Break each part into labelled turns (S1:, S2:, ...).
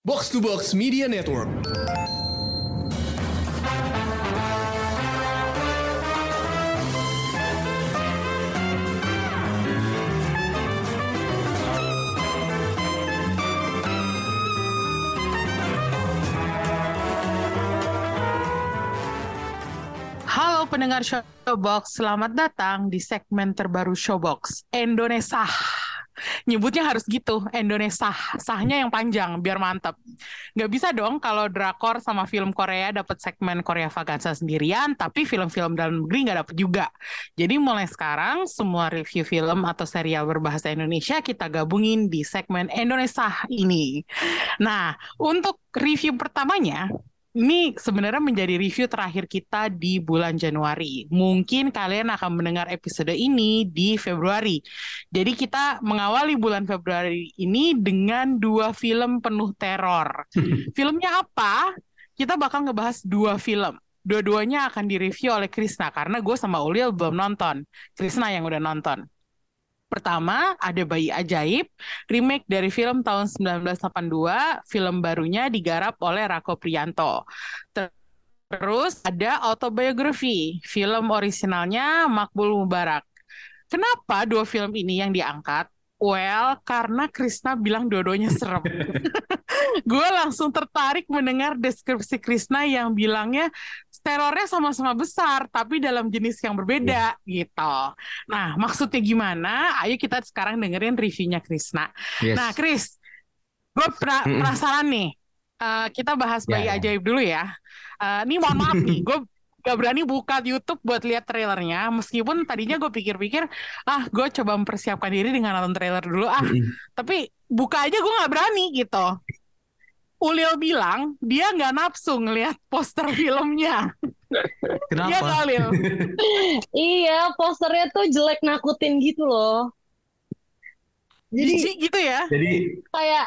S1: Box to Box Media Network.
S2: Halo pendengar Showbox, selamat datang di segmen terbaru Showbox Indonesia. Nyebutnya harus gitu, Indonesia. Sahnya yang panjang, biar mantap. Nggak bisa dong kalau drakor sama film Korea dapat segmen Korea Vaganza sendirian, tapi film-film dalam negeri nggak dapat juga. Jadi mulai sekarang, semua review film atau serial berbahasa Indonesia kita gabungin di segmen Indonesia ini. Nah, untuk review pertamanya, ini sebenarnya menjadi review terakhir kita di bulan Januari. Mungkin kalian akan mendengar episode ini di Februari. Jadi kita mengawali bulan Februari ini dengan dua film penuh teror. Filmnya apa? Kita bakal ngebahas dua film. Dua-duanya akan direview oleh Krisna karena gue sama Ulil belum nonton. Krisna yang udah nonton. Pertama, ada Bayi Ajaib, remake dari film tahun 1982, film barunya digarap oleh Rako Prianto. Terus ada Autobiography, film orisinalnya Makbul Mubarak. Kenapa dua film ini yang diangkat? Well, karena Krisna bilang dua-duanya serem. gue langsung tertarik mendengar deskripsi Krisna yang bilangnya terornya sama-sama besar, tapi dalam jenis yang berbeda yeah. gitu. Nah, maksudnya gimana? Ayo kita sekarang dengerin reviewnya Krisna. Yes. Nah, Kris, gue pra penasaran nih. Uh, kita bahas bayi yeah, ajaib dulu ya. Uh, ini mohon maaf nih, gue gak berani buka YouTube buat lihat trailernya meskipun tadinya gue pikir-pikir ah gue coba mempersiapkan diri dengan nonton trailer dulu ah tapi buka aja gue nggak berani gitu Ulil bilang dia nggak nafsu ngelihat poster filmnya
S3: Kenapa?
S2: Iya Ulil
S4: iya posternya tuh jelek nakutin gitu loh
S2: jadi Jijik gitu ya
S3: jadi
S4: kayak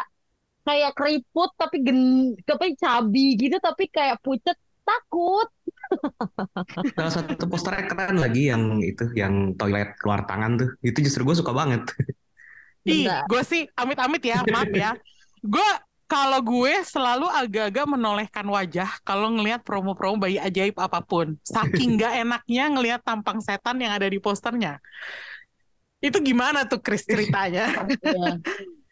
S4: kayak keriput tapi gen tapi cabi gitu tapi kayak pucet takut
S3: Salah satu posternya keren lagi yang itu, yang toilet keluar tangan tuh. Itu justru gue suka banget.
S2: Ih, gue sih amit-amit ya, maaf ya. Gue kalau gue selalu agak-agak menolehkan wajah kalau ngelihat promo-promo bayi ajaib apa pun. Saking gak enaknya ngelihat tampang setan yang ada di posternya. Itu gimana tuh Chris ceritanya?
S4: Iya.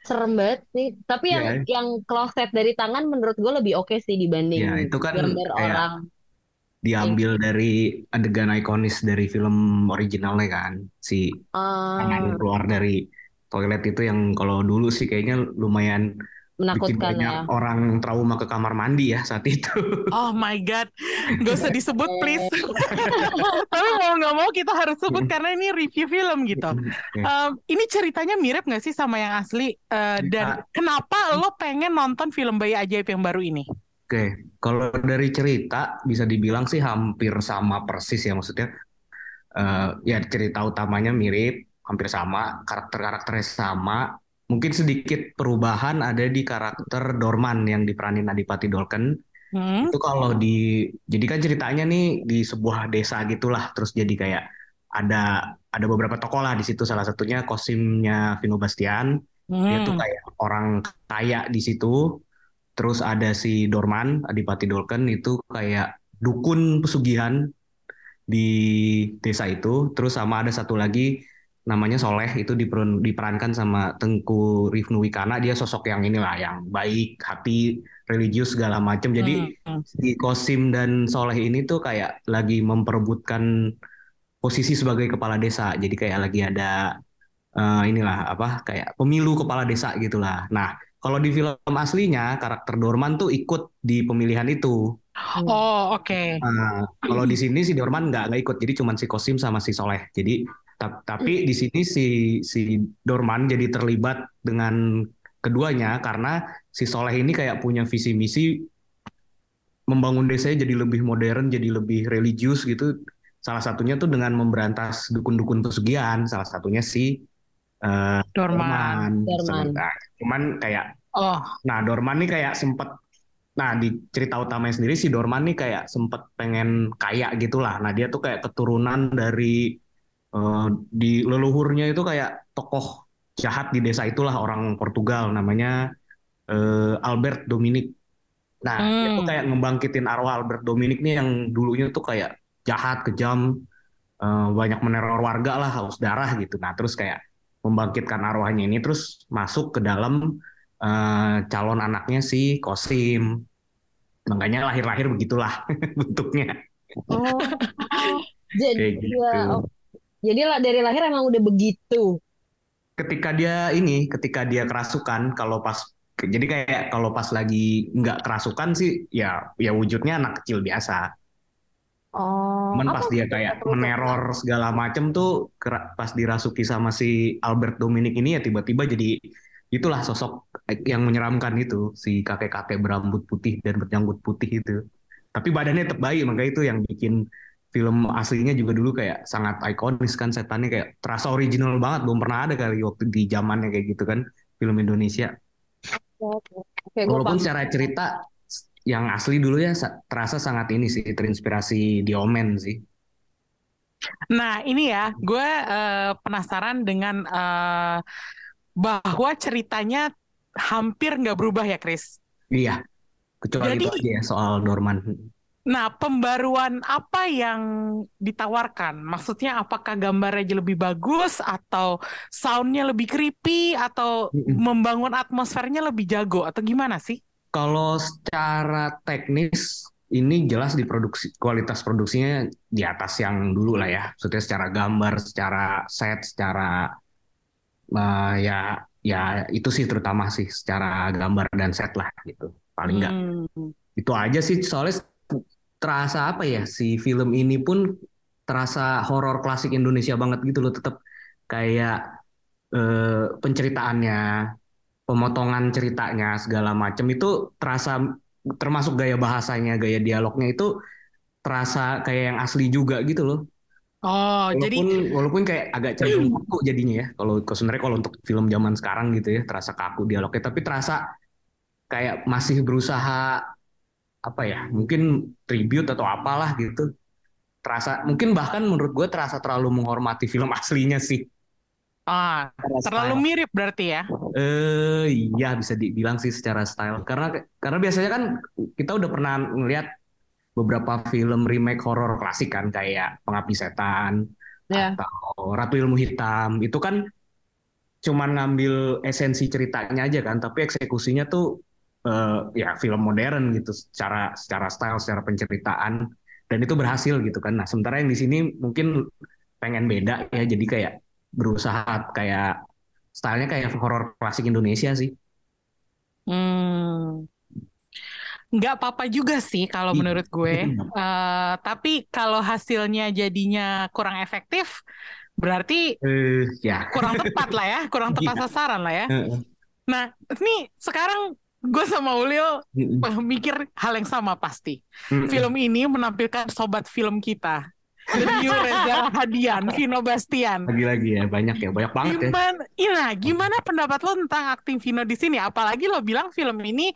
S4: Serem banget sih. Tapi yang
S3: Ya.
S4: yang kloset dari tangan menurut gue lebih oke sih dibanding
S3: Ya, itu kan
S4: gambar
S3: kayak
S4: orang.
S3: diambil dari adegan ikonis dari film originalnya kan. Si
S4: Ah,
S3: tangan keluar dari toilet itu yang kalau dulu sih kayaknya lumayan bikin
S4: menakutkan
S3: banyak
S4: ya.
S3: orang trauma ke kamar mandi ya saat itu.
S2: Oh my god, gak usah disebut please. Tapi mau nggak mau kita harus sebut karena ini review film gitu. Um, ini ceritanya mirip nggak sih sama yang asli? Uh, dan kenapa lo pengen nonton film bayi ajaib yang baru ini?
S3: Oke, kalau dari cerita bisa dibilang sih hampir sama persis ya maksudnya. Eh, ya cerita utamanya mirip, hampir sama, karakter-karakternya sama. Mungkin sedikit perubahan ada di karakter Dorman yang diperanin Adipati Dolken.
S2: Hmm?
S3: Itu kalau di, jadi kan ceritanya nih di sebuah desa gitulah, terus jadi kayak ada ada beberapa tokoh lah di situ. Salah satunya kosimnya Vino Bastian. Dia tuh
S2: Hmm.
S3: kayak orang kaya di situ. Terus ada si Dorman, Adipati Dolken itu kayak dukun pesugihan di desa itu. Terus sama ada satu lagi namanya Soleh itu diperan- diperankan sama Tengku Rifnu Wikana. Dia sosok yang inilah yang baik, hati, religius segala macam. Jadi
S2: Hmm.
S3: si Kosim dan Soleh ini tuh kayak lagi memperebutkan posisi sebagai kepala desa. Jadi kayak lagi ada eh, inilah apa kayak pemilu kepala desa gitulah. Nah, kalau di film aslinya karakter Dorman tuh ikut di pemilihan itu.
S2: Oh oke.
S3: Nah, kalau di sini si Dorman nggak nggak ikut, jadi cuma si Kosim sama si Soleh. Jadi tapi di sini si si Dorman jadi terlibat dengan keduanya karena si Soleh ini kayak punya visi misi membangun desanya jadi lebih modern, jadi lebih religius gitu. Salah satunya tuh dengan memberantas dukun-dukun pesugihan. Salah satunya si eh,
S2: Dorman.
S4: Dorman.
S3: Nah, cuman kayak
S2: Oh
S3: Nah, Dorman nih kayak sempet, nah di cerita utamanya sendiri si Dorman nih kayak sempet pengen kaya gitulah. Nah, dia tuh kayak keturunan dari eh, di leluhurnya itu kayak tokoh jahat di desa itulah orang Portugal namanya eh, Albert Dominic. Nah, dia tuh
S2: Hmm.
S3: kayak ngebangkitin arwah Albert Dominic nih yang dulunya tuh kayak jahat, kejam, eh, banyak meneror warga lah, haus darah gitu. Nah, terus kayak membangkitkan arwahnya ini terus masuk ke dalam eh, calon anaknya si Kosim. Makanya lahir-lahir begitulah bentuknya.
S4: Oh, jadi
S3: Kayak gitu.
S4: ya. Jadi lah dari lahir emang udah begitu.
S3: ketika dia ini, ketika dia kerasukan, kalau pas jadi kayak kalau pas lagi nggak kerasukan sih, ya ya wujudnya anak kecil biasa.
S4: Oh,
S3: Cuman pas dia kayak meneror segala macem tuh, pas dirasuki sama si Albert Dominic ini ya tiba-tiba jadi itulah sosok yang menyeramkan itu, si kakek-kakek berambut putih dan berjanggut putih itu. Tapi badannya tetap baik, makanya itu yang bikin film aslinya juga dulu kayak sangat ikonis kan setannya kayak terasa original banget, belum pernah ada kali waktu di zamannya kayak gitu kan film Indonesia.
S4: Oke,
S3: Walaupun
S4: paham.
S3: secara cerita yang asli dulu ya sa- terasa sangat ini sih terinspirasi di Omen sih.
S2: Nah, ini ya, gue eh, penasaran dengan eh, bahwa ceritanya hampir nggak berubah ya, Chris.
S3: Iya, kecuali
S2: Jadi-
S3: itu aja ya soal Dorman.
S2: Nah, pembaruan apa yang ditawarkan? Maksudnya apakah gambarnya jadi lebih bagus atau soundnya lebih creepy atau membangun atmosfernya lebih jago atau gimana sih?
S3: Kalau secara teknis ini jelas di produksi kualitas produksinya di atas yang dulu lah ya. Maksudnya secara gambar, secara set, secara eh, ya ya itu sih terutama sih secara gambar dan set lah gitu. Paling nggak
S2: Hmm.
S3: itu aja sih soalnya terasa apa ya si film ini pun terasa horor klasik Indonesia banget gitu loh tetap kayak eh, penceritaannya pemotongan ceritanya segala macam itu terasa termasuk gaya bahasanya gaya dialognya itu terasa kayak yang asli juga gitu loh.
S2: Oh, jadi
S3: walaupun walaupun kayak agak cenderung kaku jadinya ya. Kalau kalau sebenarnya kalau untuk film zaman sekarang gitu ya terasa kaku dialognya. Tapi terasa kayak masih berusaha apa ya mungkin tribute atau apalah gitu terasa mungkin bahkan menurut gue terasa terlalu menghormati film aslinya sih
S2: ah,
S3: Secara
S2: terlalu
S3: style.
S2: mirip berarti ya.
S3: eh iya bisa dibilang sih secara style karena karena biasanya kan kita udah pernah ngeliat beberapa film remake horor klasik kan kayak Pengabdi Setan
S4: Ya.
S3: atau Ratu Ilmu Hitam itu kan cuman ngambil esensi ceritanya aja kan tapi eksekusinya tuh eh, ya film modern gitu secara secara style secara penceritaan dan itu berhasil gitu kan nah sementara yang di sini mungkin pengen beda ya jadi kayak berusaha kayak stylenya kayak horor klasik Indonesia sih
S2: Hmm. Nggak apa-apa juga sih kalau
S3: Iya.
S2: menurut gue. Eh, tapi kalau hasilnya jadinya kurang efektif, berarti
S3: eh ya
S2: kurang tepat lah ya, kurang tepat
S3: Iya.
S2: sasaran lah ya. Nah, nih sekarang gue sama Ulil mikir hal yang sama pasti. Film ini menampilkan sobat film kita. New Reza Hadian, Vino Bastian.
S3: lagi-lagi ya banyak ya banyak banget ya
S2: Gimana, Ina, gimana pendapat lo tentang akting Vino di sini? Apalagi lo bilang film ini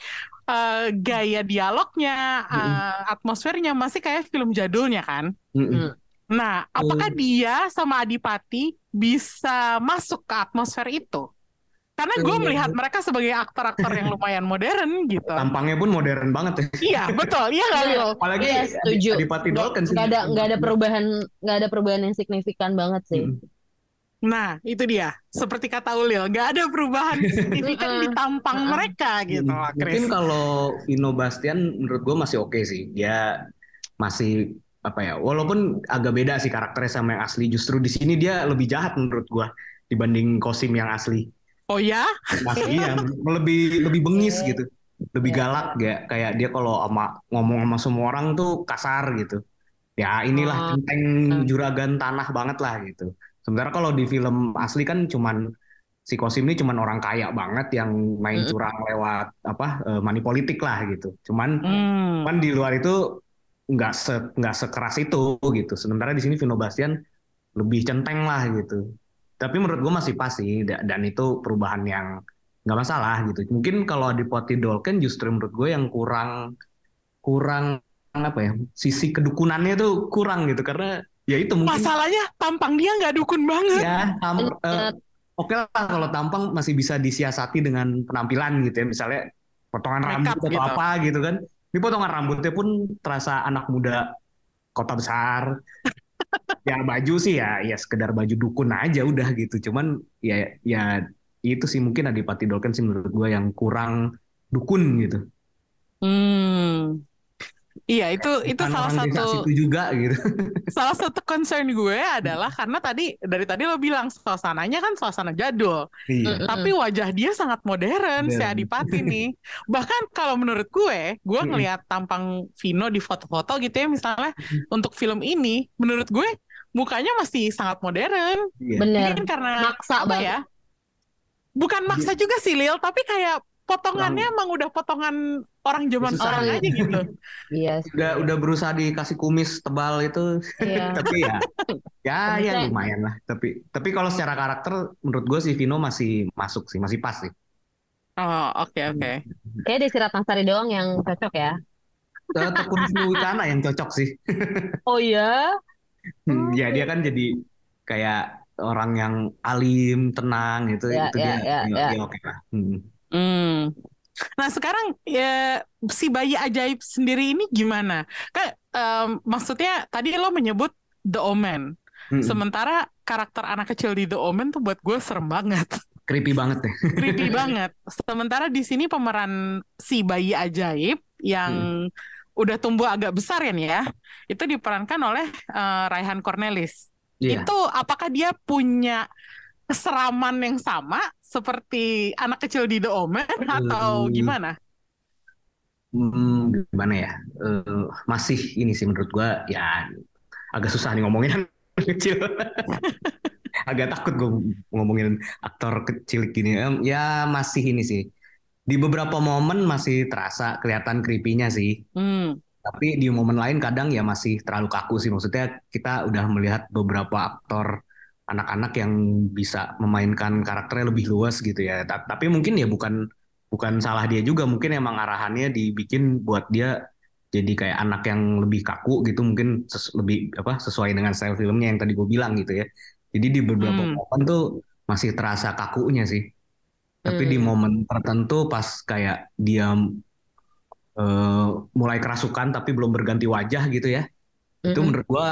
S2: eh, gaya dialognya, eh, atmosfernya masih kayak film jadulnya kan?
S3: Mm-mm.
S2: Nah, apakah dia sama Adipati bisa masuk ke atmosfer itu? Karena gue
S3: Eh.
S2: melihat mereka sebagai aktor-aktor yang lumayan modern gitu.
S3: tampangnya pun modern banget ya
S2: Iya, betul. Iya nggak, Lil?
S3: apalagi
S4: Iya, setuju.
S3: Adipati Dolken sih
S4: nggak ada nggak ada perubahan nggak ada perubahan yang signifikan banget sih.
S3: Mm.
S2: Nah, itu dia. Seperti kata Ulil, nggak ada perubahan signifikan di tampang mereka gitu loh,
S3: Mungkin
S2: Chris.
S3: kalau Vino Bastian menurut gue masih oke sih. Dia masih apa ya? Walaupun agak beda sih karakternya sama yang asli. Justru di sini dia lebih jahat menurut gue dibanding Kosim yang asli.
S2: Oh ya?
S3: Masih iya, lebih lebih bengis gitu. Lebih
S4: Iya.
S3: galak ya. Kayak dia kalau sama ngomong sama semua orang tuh kasar gitu. Ya inilah
S2: Oh.
S3: centeng juragan tanah banget lah gitu. Sementara kalau di film asli kan cuman si Kosim ini cuman orang kaya banget yang main curang lewat apa eh, money politik lah gitu. Cuman
S2: Hmm.
S3: cuman di luar itu nggak se nggak sekeras itu gitu. Sementara di sini Vino Bastian lebih centeng lah gitu. Tapi menurut gue masih pas sih da- dan itu perubahan yang nggak masalah gitu. Mungkin kalau di Poti Dolken justru menurut gue yang kurang kurang apa ya sisi kedukunannya tuh kurang gitu karena ya itu mungkin
S2: Masalahnya tampang dia nggak dukun banget.
S3: ya tam- eh,
S4: Bener.
S3: Oke lah kalau tampang masih bisa disiasati dengan penampilan gitu ya. Misalnya potongan
S2: Makeup
S3: rambut atau
S2: gitu.
S3: apa gitu kan. Ini potongan rambutnya pun terasa anak muda kota besar. Ya baju sih ya ya sekedar baju dukun aja udah gitu. Cuman ya ya itu sih mungkin Adipati Dolken sih menurut gue yang kurang dukun gitu.
S2: Hmm. Iya, itu itu salah satu
S3: situ juga gitu.
S2: salah satu concern gue adalah karena tadi dari tadi lo bilang suasananya kan suasana jadul,
S3: Iya.
S2: Tapi wajah dia sangat modern si. Adipati nih. Bahkan kalau menurut gue, gue ngelihat tampang Vino di foto-foto gitu ya misalnya untuk film ini, menurut gue mukanya masih sangat modern.
S3: Iya.
S4: Bener.
S2: Mungkin karena
S4: Maksa
S2: apa
S4: banget.
S2: ya? Bukan maksa juga sih Lil, tapi kayak potongannya emang udah potongan orang zaman
S3: Susah.
S2: sekarang aja gitu.
S4: Iya sih.
S3: udah udah berusaha dikasih kumis tebal itu
S4: Iya.
S3: tapi ya ya ya lumayan lah tapi tapi kalau secara karakter menurut gue si Vino masih masuk sih masih pas sih
S2: Oh, oke oke.
S4: Kayak Desi Ratnasari doang yang cocok ya.
S3: Eh, Tekun Wicana yang cocok sih
S4: Oh iya?
S3: Hmm, ya dia kan jadi kayak orang yang alim tenang gitu
S4: Ya,
S3: itu
S4: ya,
S3: dia
S4: ya,
S3: ya,
S4: ya.
S3: dia oke lah Hmm.
S2: Hmm. Nah sekarang ya si bayi ajaib sendiri ini gimana? Kan em, maksudnya tadi lo menyebut The Omen,
S3: Hmm.
S2: sementara karakter anak kecil di The Omen tuh buat gue serem banget,
S3: creepy banget deh
S2: creepy banget. Sementara di sini pemeran si bayi ajaib yang udah tumbuh agak besar ya nih ya, itu diperankan oleh eh, Raihan Cornelis.
S3: Iya.
S2: Itu apakah dia punya keseraman yang sama seperti anak kecil di The Omen atau
S3: Hmm.
S2: gimana?
S3: Hmm, gimana ya Eh, masih ini sih menurut gua ya agak susah nih ngomongin anak kecil agak takut gue ngomongin aktor kecil gini ya masih ini sih di beberapa momen masih terasa kelihatan creepy-nya sih
S2: Hmm.
S3: tapi di momen lain kadang ya masih terlalu kaku sih maksudnya kita udah melihat beberapa aktor anak-anak yang bisa memainkan karakternya lebih luas gitu ya Ta- tapi mungkin ya bukan bukan salah dia juga mungkin emang arahannya dibikin buat dia jadi kayak anak yang lebih kaku gitu mungkin ses- lebih apa sesuai dengan style filmnya yang tadi gue bilang gitu ya jadi di beberapa
S2: Hmm.
S3: momen tuh masih terasa kakunya sih tapi di
S4: Hmm.
S3: momen tertentu pas kayak dia eh, mulai kerasukan tapi belum berganti wajah gitu ya itu
S4: Mm-mm.
S3: menurut gua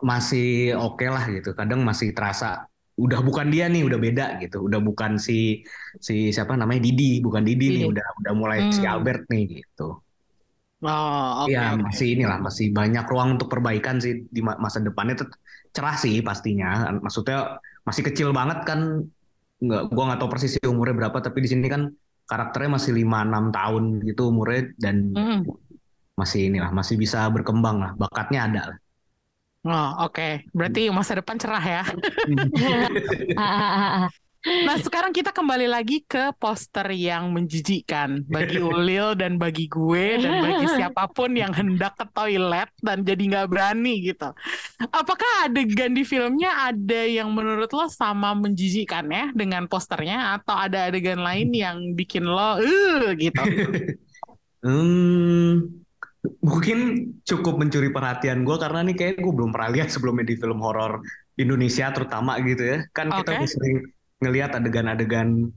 S3: masih oke lah gitu kadang masih terasa udah bukan dia nih udah beda gitu udah bukan si si siapa namanya Didi bukan Didi nih
S4: Didi.
S3: udah udah mulai si
S2: Hmm.
S3: Albert nih gitu
S2: Oh, oke.
S3: ya
S2: oke.
S3: masih inilah masih banyak ruang untuk perbaikan sih di ma- masa depannya Tet- cerah sih pastinya maksudnya masih kecil banget kan nggak gua nggak tahu persis umurnya berapa tapi di sini kan karakternya masih 5-6 tahun gitu umurnya dan
S2: Hmm.
S3: masih inilah masih bisa berkembang lah bakatnya ada lah
S2: Oh, oke. Berarti masa depan cerah ya.
S4: Ah,
S2: Nah, sekarang kita kembali lagi ke poster yang menjijikkan bagi Ulil dan bagi gue dan bagi siapa pun yang hendak ke toilet dan jadi nggak berani gitu. Apakah adegan di filmnya ada yang menurut lo sama menjijikkan ya dengan posternya atau ada adegan lain yang bikin lo eh gitu?
S3: Hmm, mungkin cukup mencuri perhatian gue karena nih kayak gue belum pernah lihat sebelumnya di film horor Indonesia terutama gitu ya. Kan kita
S2: Oke.
S3: udah sering ngelihat adegan-adegan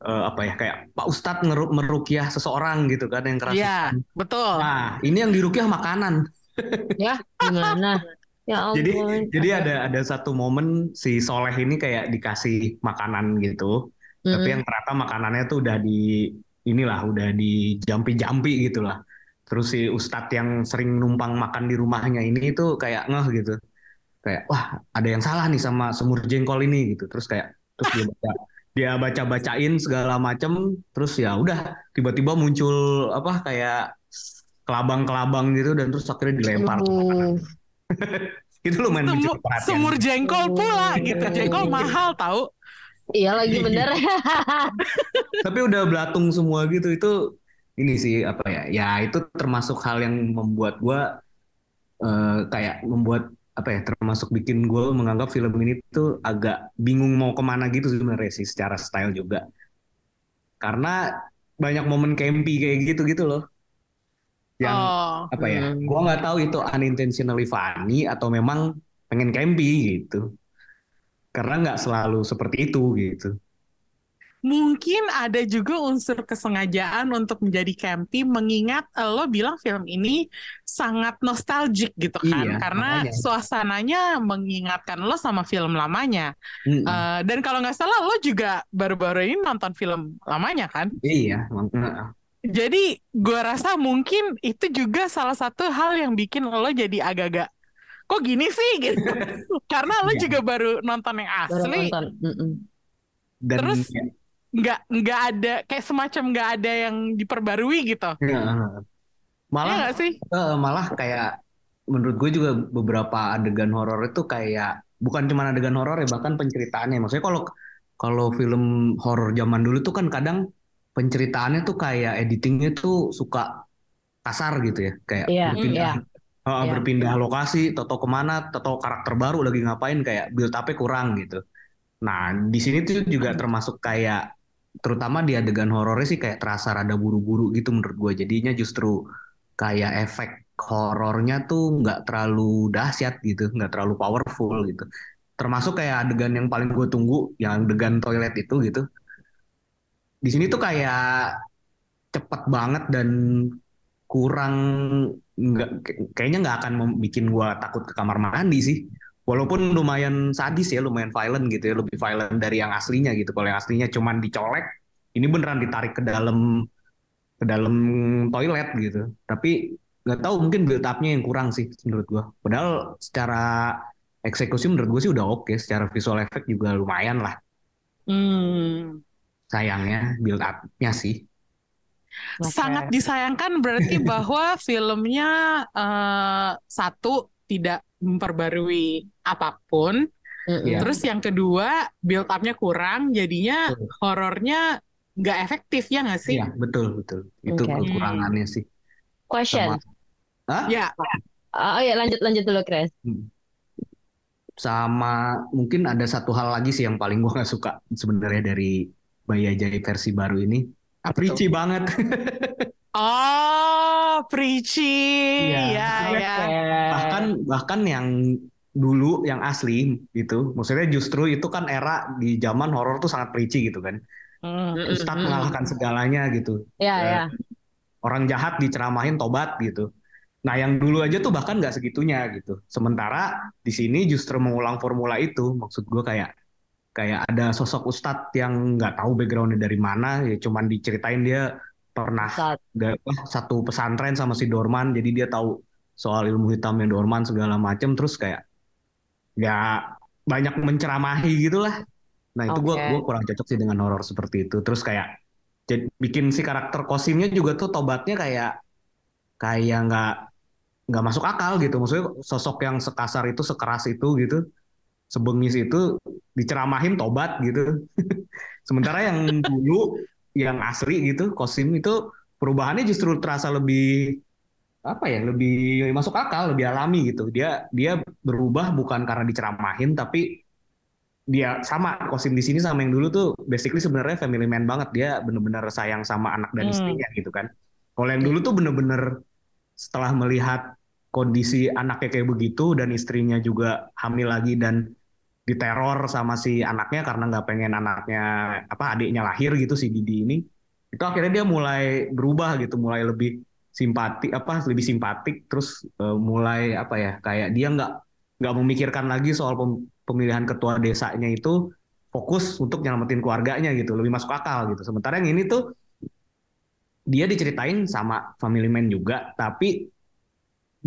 S3: eh, apa ya kayak Pak Ustadz ngeru- merukyah seseorang gitu kan yang
S2: Iya,
S3: kerasukan.
S2: betul.
S3: Nah, ini yang dirukyah makanan.
S4: ya, gimana? Ya
S3: Jadi
S4: ampun.
S3: jadi ada ada satu momen si Soleh ini kayak dikasih makanan gitu. Tapi
S4: Mm-mm.
S3: yang ternyata makanannya tuh udah di inilah udah di jampi-jampi gitu lah. Terus si Ustadz yang sering numpang makan di rumahnya ini tuh kayak ngeh gitu. Kayak wah ada yang salah nih sama semur jengkol ini gitu. Terus kayak terus dia baca dia baca-bacain segala macem terus ya udah tiba-tiba muncul apa kayak kelabang-kelabang gitu dan terus akhirnya dilempar. Itu lumayan
S2: Semur, semur jengkol pula gitu. Jengkol mahal tahu.
S4: Iya lagi bener.
S3: tapi udah belatung semua gitu itu ini sih apa ya ya itu termasuk hal yang membuat gua eh, kayak membuat apa ya termasuk bikin gue menganggap film ini tuh agak bingung mau ke mana gitu sebenarnya sih secara style juga karena banyak momen campy kayak gitu gitu loh yang
S2: Oh.
S3: apa ya
S4: Hmm.
S3: gua nggak tahu itu unintentionally funny atau memang pengen campy gitu karena nggak selalu seperti itu gitu
S2: mungkin ada juga unsur kesengajaan untuk menjadi campy mengingat lo bilang film ini sangat nostalgic gitu kan
S3: Iya,
S2: karena
S3: makanya.
S2: suasananya mengingatkan lo sama film lamanya
S3: Mm-mm.
S2: Eh, dan kalau nggak salah lo juga baru-baru ini nonton film lamanya kan
S3: Iya,
S2: jadi gua rasa mungkin itu juga salah satu hal yang bikin lo jadi agak-agak kok gini sih gitu karena lo
S3: Iya.
S2: juga baru nonton yang
S4: Baru
S2: asli
S4: nonton. Mm-mm.
S3: dan
S2: Terus?
S3: ya,
S2: nggak nggak ada kayak semacam nggak ada yang diperbarui gitu.
S3: Ya, malah
S2: nggak sih?
S3: malah kayak menurut gue juga beberapa adegan horor itu kayak bukan cuma adegan horor ya bahkan penceritaannya. Maksudnya kalau kalau film horor zaman dulu tuh kan kadang penceritaannya tuh kayak editingnya tuh suka kasar gitu ya. Kayak
S4: Iya,
S3: berpindah
S4: iya.
S3: eh,
S4: Iya.
S3: berpindah lokasi atau ke mana atau karakter baru lagi ngapain kayak build up-nya kurang gitu. Nah di sini tuh juga termasuk kayak terutama di adegan horornya sih kayak terasa rada buru-buru gitu menurut gue jadinya justru kayak efek horornya tuh nggak terlalu dahsyat gitu nggak terlalu powerful gitu. Termasuk kayak adegan yang paling gue tunggu yang adegan toilet itu gitu. Di sini tuh kayak cepet banget dan kurang nggak kayaknya nggak akan bikin gue takut ke kamar mandi sih walaupun lumayan sadis ya lumayan violent gitu ya lebih violent dari yang aslinya gitu. Kalau yang aslinya cuman dicolek ini beneran ditarik ke dalam ke dalam toilet gitu. Tapi nggak tahu mungkin build up-nya yang kurang sih menurut gua. Padahal secara eksekusi menurut gue sih udah oke secara visual effect juga lumayan lah.
S2: Hmm.
S3: sayangnya build up-nya sih.
S2: Sangat disayangkan berarti bahwa filmnya eh, satu tidak memperbarui apa
S4: pun.
S3: Iya.
S2: terus yang kedua build up-nya kurang jadinya
S3: Betul.
S2: horornya nggak efektif ya nggak sih
S3: Iya betul betul itu
S4: Oke.
S3: kekurangannya sih
S4: Question.
S3: Sama- Hah?
S2: ya
S4: Oh ya lanjut lanjut dulu Chris.
S3: sama mungkin ada satu hal lagi sih yang paling gua nggak suka sebenarnya dari Bayi Ajaib versi baru ini
S2: Apa
S3: banget
S2: oh preachy
S3: Iya.
S2: ya ya
S3: bahkan bahkan yang dulu yang asli gitu maksudnya justru itu kan era di zaman horor tuh sangat preachy gitu kan
S2: Hmm.
S3: Ustadz
S4: Mm-mm.
S3: mengalahkan segalanya gitu
S4: Ya
S3: Eh,
S4: ya.
S3: orang jahat diceramahin tobat gitu nah yang dulu aja tuh bahkan nggak segitunya gitu sementara di sini justru mengulang formula itu maksud gue kayak kayak ada sosok ustadz yang nggak tahu backgroundnya dari mana ya cuman diceritain dia pernah. Gak- satu pesantren sama si Dorman jadi dia tahu soal ilmu hitamnya Dorman segala macem terus kayak nggak banyak menceramahi gitulah nah itu gue
S4: Oke.
S3: gue kurang cocok sih dengan horor seperti itu terus kayak jadi bikin si karakter kosimnya juga tuh tobatnya kayak kayak nggak nggak masuk akal gitu maksudnya sosok yang sekasar itu sekeras itu gitu sebengis itu diceramahin tobat gitu sementara yang dulu yang asli gitu kosim itu perubahannya justru terasa lebih apa ya lebih masuk akal lebih alami gitu. Dia dia berubah bukan karena diceramahin tapi dia sama kosim di sini sama yang dulu tuh basically sebenarnya family man banget. Dia bener-bener sayang sama anak dan
S2: Hmm.
S3: istrinya gitu kan. Kalau yang dulu tuh bener-bener setelah melihat kondisi anaknya kayak begitu dan istrinya juga hamil lagi dan diteror sama si anaknya karena nggak pengen anaknya apa adiknya lahir gitu si Didi ini. Itu akhirnya dia mulai berubah gitu mulai lebih simpati apa lebih simpatik terus eh, mulai apa ya kayak dia nggak nggak memikirkan lagi soal pem- pemilihan ketua desanya itu fokus untuk nyelamatin keluarganya gitu lebih masuk akal gitu. Sementara yang ini tuh dia diceritain sama family man juga tapi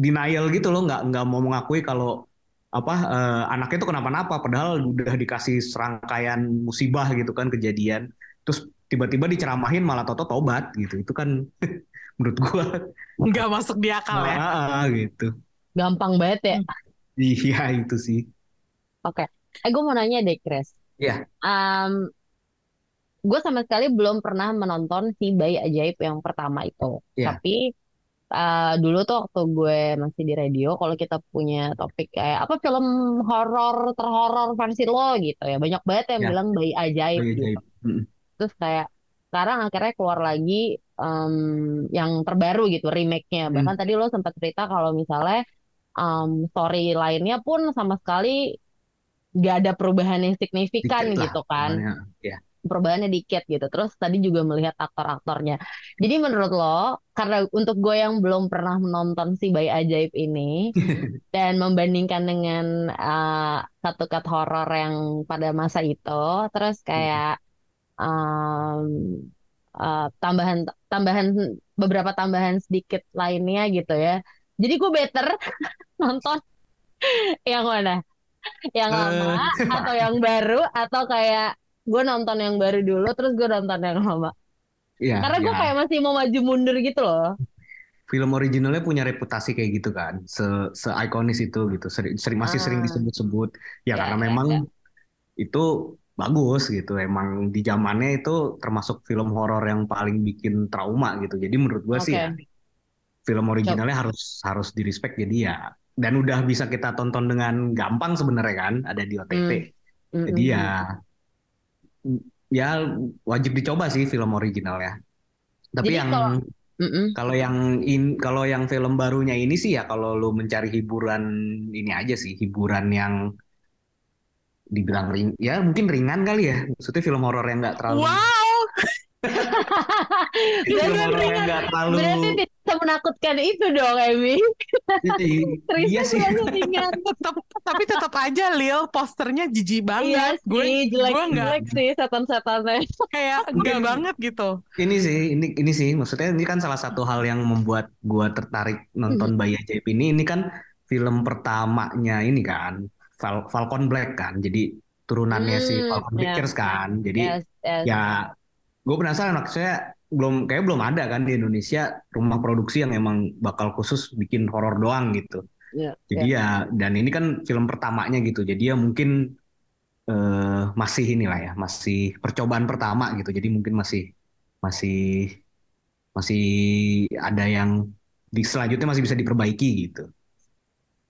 S3: denial gitu loh nggak nggak mau mengakui kalau apa eh, anaknya itu kenapa-napa padahal udah dikasih serangkaian musibah gitu kan kejadian terus tiba-tiba diceramahin malah toto tobat gitu itu kan menurut gua
S2: nggak masuk di akal ya
S3: ah, gitu
S4: Gampang banget ya.
S3: iya itu sih
S4: Oke. Eh gue mau nanya deh Chris.
S3: Iya.
S4: Um, gue sama sekali belum pernah menonton si Bayi Ajaib yang pertama itu.
S3: Iya.
S4: Tapi uh, dulu tuh waktu gue masih di radio, kalau kita punya topik kayak apa film horor terhoror versi lo gitu ya, banyak banget yang
S3: Iya.
S4: bilang Bayi Ajaib
S3: Bayi
S4: gitu.
S3: Ajaib. Mm-mm.
S4: Terus kayak sekarang akhirnya keluar lagi em, yang terbaru gitu remake-nya.
S3: Hmm.
S4: Bahkan tadi lo sempat cerita kalau misalnya em, story lainnya pun sama sekali nggak ada perubahan yang signifikan
S3: Dikit lah,
S4: gitu kan.
S3: pokoknya.
S4: Perubahannya dikit gitu. Terus tadi juga melihat aktor-aktornya. Jadi menurut lo, karena untuk gue yang belum pernah menonton si Bayi Ajaib ini dan membandingkan dengan uh, satu cut horor yang pada masa itu, terus kayak um, uh, tambahan tambahan beberapa tambahan sedikit lainnya gitu ya. Jadi gue better nonton yang mana? Yang lama
S3: Eh.
S4: atau yang baru atau kayak gue nonton yang baru dulu terus gue nonton yang lama.
S3: Iya,
S4: Karena gue
S3: ya.
S4: kayak masih mau maju mundur gitu loh.
S3: film originalnya punya reputasi kayak gitu kan, se se ikonis itu gitu, sering, sering masih sering
S4: Ah.
S3: disebut-sebut. Ya,
S4: Ya,
S3: karena
S4: ya,
S3: memang
S4: ya.
S3: itu bagus gitu, emang di zamannya itu termasuk film horor yang paling bikin trauma gitu. Jadi menurut gua sih ya, film originalnya harus harus di respect. Jadi ya, dan udah bisa kita tonton dengan gampang sebenarnya kan, ada di OTT.
S4: Hmm.
S3: Jadi
S4: Mm-mm.
S3: ya, ya wajib dicoba sih film originalnya. Tapi
S4: Jadi
S3: yang
S4: kalau- Mm-mm.
S3: Kalau yang in, kalau yang film barunya ini sih ya kalau lu mencari hiburan ini aja sih, hiburan yang dibilang ring, ya mungkin ringan kali ya. Maksudnya film horor yang nggak terlalu,
S2: Wow,
S3: film horor yang nggak terlalu,
S4: Berarti bisa menakutkan itu dong, Emi.
S3: Iya- iya sih.
S4: bilangnya ringan.
S2: tetap tapi tetap aja Lil posternya jijik
S4: Iya
S2: banget. Gue
S4: sih,
S2: gue nggak
S4: jelek-jelek sih setan-setannya.
S2: kayak enggak banget gitu.
S3: Ini sih, ini ini sih, maksudnya ini kan salah satu hal yang membuat gua tertarik nonton
S4: Hmm.
S3: Bayi Ajaib ini. Ini kan film pertamanya ini kan, Fal- Falcon Black kan. Jadi turunannya si
S4: Hmm,
S3: Falcon
S4: ya.
S3: Bakers kan. Jadi
S4: Yes, yes.
S3: ya gue penasaran maksudnya belum kayak belum ada kan di Indonesia rumah produksi yang emang bakal khusus bikin horor doang gitu.
S4: Iya,
S3: Jadi ya dan ini kan film pertamanya gitu. Jadi ya mungkin eh, masih inilah ya, masih percobaan pertama gitu. Jadi mungkin masih masih masih ada yang di selanjutnya masih bisa diperbaiki gitu.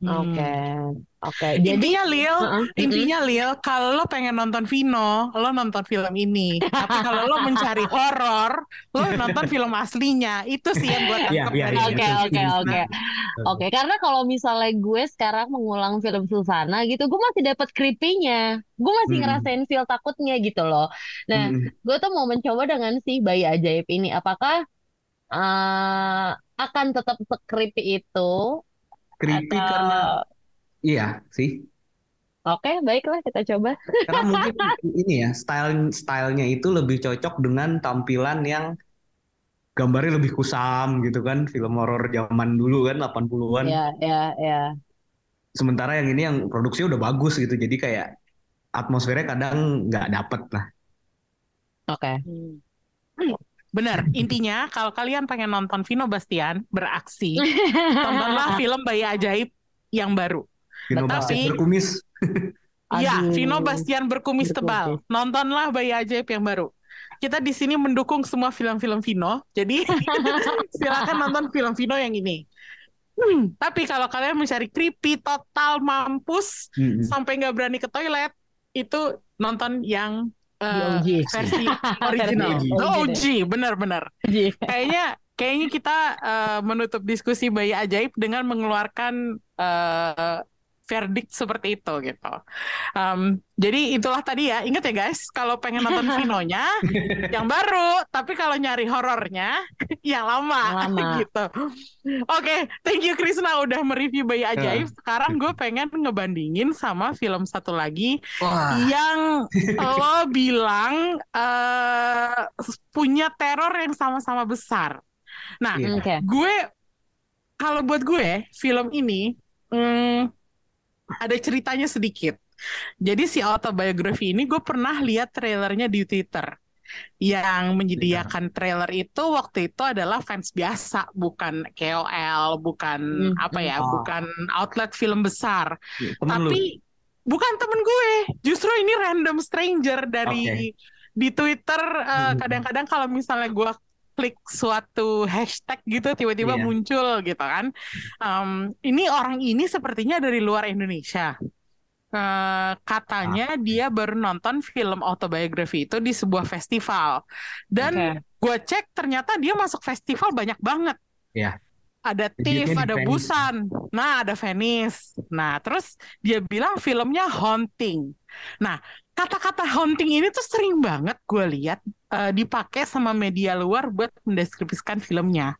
S2: Hmm.
S4: Oke, oke. Jadi,
S2: Intinya Lil,
S4: Heeh,
S2: intinya Lil, kalau lo pengen nonton Vino, lo nonton film ini. Tapi kalau lo mencari horor, lo nonton film aslinya. Itu sih yang gue
S3: Iya,
S2: tangkap
S3: iya,
S2: dari
S3: iya.
S4: Oke, oke, oke. Oke, karena kalau misalnya gue sekarang mengulang film Susana gitu, gue masih dapat creepy-nya. Gue masih
S3: Hmm.
S4: ngerasain feel takutnya gitu loh. Nah,
S3: Mm-mm.
S4: gue tuh mau mencoba dengan si bayi ajaib ini. Apakah eh, akan tetap se-creepy itu?
S3: Creepy
S4: Atau...
S3: karena iya sih.
S4: Oke, baiklah kita coba.
S3: Karena mungkin ini ya, style stylenya itu lebih cocok dengan tampilan yang gambarnya lebih kusam gitu kan, film horor zaman dulu kan 80-an.
S4: Ya, ya, ya.
S3: Sementara yang ini yang produksi udah bagus gitu, jadi kayak atmosfernya kadang nggak dapet lah.
S4: Oke.
S2: Bener, intinya kalau kalian pengen nonton Vino Bastian beraksi, tontonlah film Bayi Ajaib yang baru.
S3: Vino
S4: Betul.
S3: Bastian
S2: Tapi-
S3: berkumis.
S2: Iya. Vino Bastian berkumis tebal. Nontonlah Bayi Ajaib yang baru. Kita di sini mendukung semua film-film Vino, jadi silakan nonton film Vino yang ini. Hmm, tapi kalau kalian mencari creepy, total mampus,
S3: Mm-mm.
S2: sampai nggak berani ke toilet, itu nonton yang
S4: Di
S2: eh,
S4: OG.
S2: versi original. The
S4: OG.
S2: OG, benar-benar. Kayaknya kayaknya kita eh, menutup diskusi bayi ajaib dengan mengeluarkan eh, verdict seperti itu gitu. Em, jadi itulah tadi ya. Ingat ya guys, kalau pengen nonton Vinonya yang baru, tapi kalau nyari horornya yang lama,
S4: Yang lama.
S2: gitu. Oke, thank you Krisna udah mereview bayi ajaib. Sekarang gue pengen ngebandingin sama film satu lagi
S3: Wah,
S2: yang lo bilang eh, punya teror yang sama-sama besar. Nah,
S3: Iya.
S4: Oke.
S2: gue kalau buat gue film ini hmm, ada ceritanya sedikit. Jadi si autobiography ini gue pernah lihat trailernya di Twitter. Yang menyediakan trailer itu waktu itu adalah fans biasa, bukan KOL, bukan
S4: Hmm,
S2: apa ya,
S3: oh.
S2: bukan outlet film besar.
S3: temen lu.
S2: Tapi bukan temen gue, justru ini random stranger dari di Twitter. eh,
S3: Hmm.
S2: Kadang-kadang kalau misalnya gue klik suatu hashtag gitu, tiba-tiba
S3: Iya.
S2: muncul gitu kan. Em, ini orang ini sepertinya dari luar Indonesia. Eh, katanya
S3: Ah.
S2: dia baru nonton film autobiography itu di sebuah festival. Dan
S4: Oke.
S2: gue cek ternyata dia masuk festival banyak banget.
S3: Iya.
S2: Ada TIFF, ada
S3: Venice.
S2: Busan, nah ada Venice. Nah terus dia bilang filmnya haunting. Nah kata-kata haunting ini tuh sering banget gue lihat uh, dipakai sama media luar buat mendeskripsikan filmnya.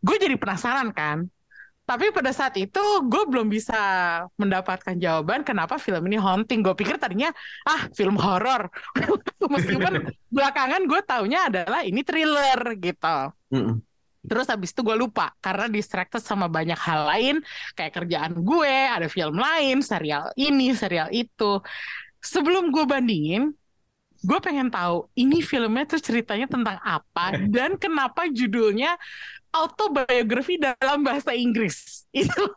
S2: Gue jadi penasaran kan. Tapi pada saat itu gue belum bisa mendapatkan jawaban kenapa film ini haunting. Gue pikir tadinya ah film horor. Meskipun belakangan gue taunya adalah ini thriller gitu. Mm -mm. Terus habis itu gue lupa karena distracted sama banyak hal lain kayak kerjaan gue, ada film lain, serial ini, serial itu. Sebelum gue bandingin, gue pengen tahu ini filmnya tuh ceritanya tentang apa dan kenapa judulnya autobiografi dalam bahasa Inggris. Itu.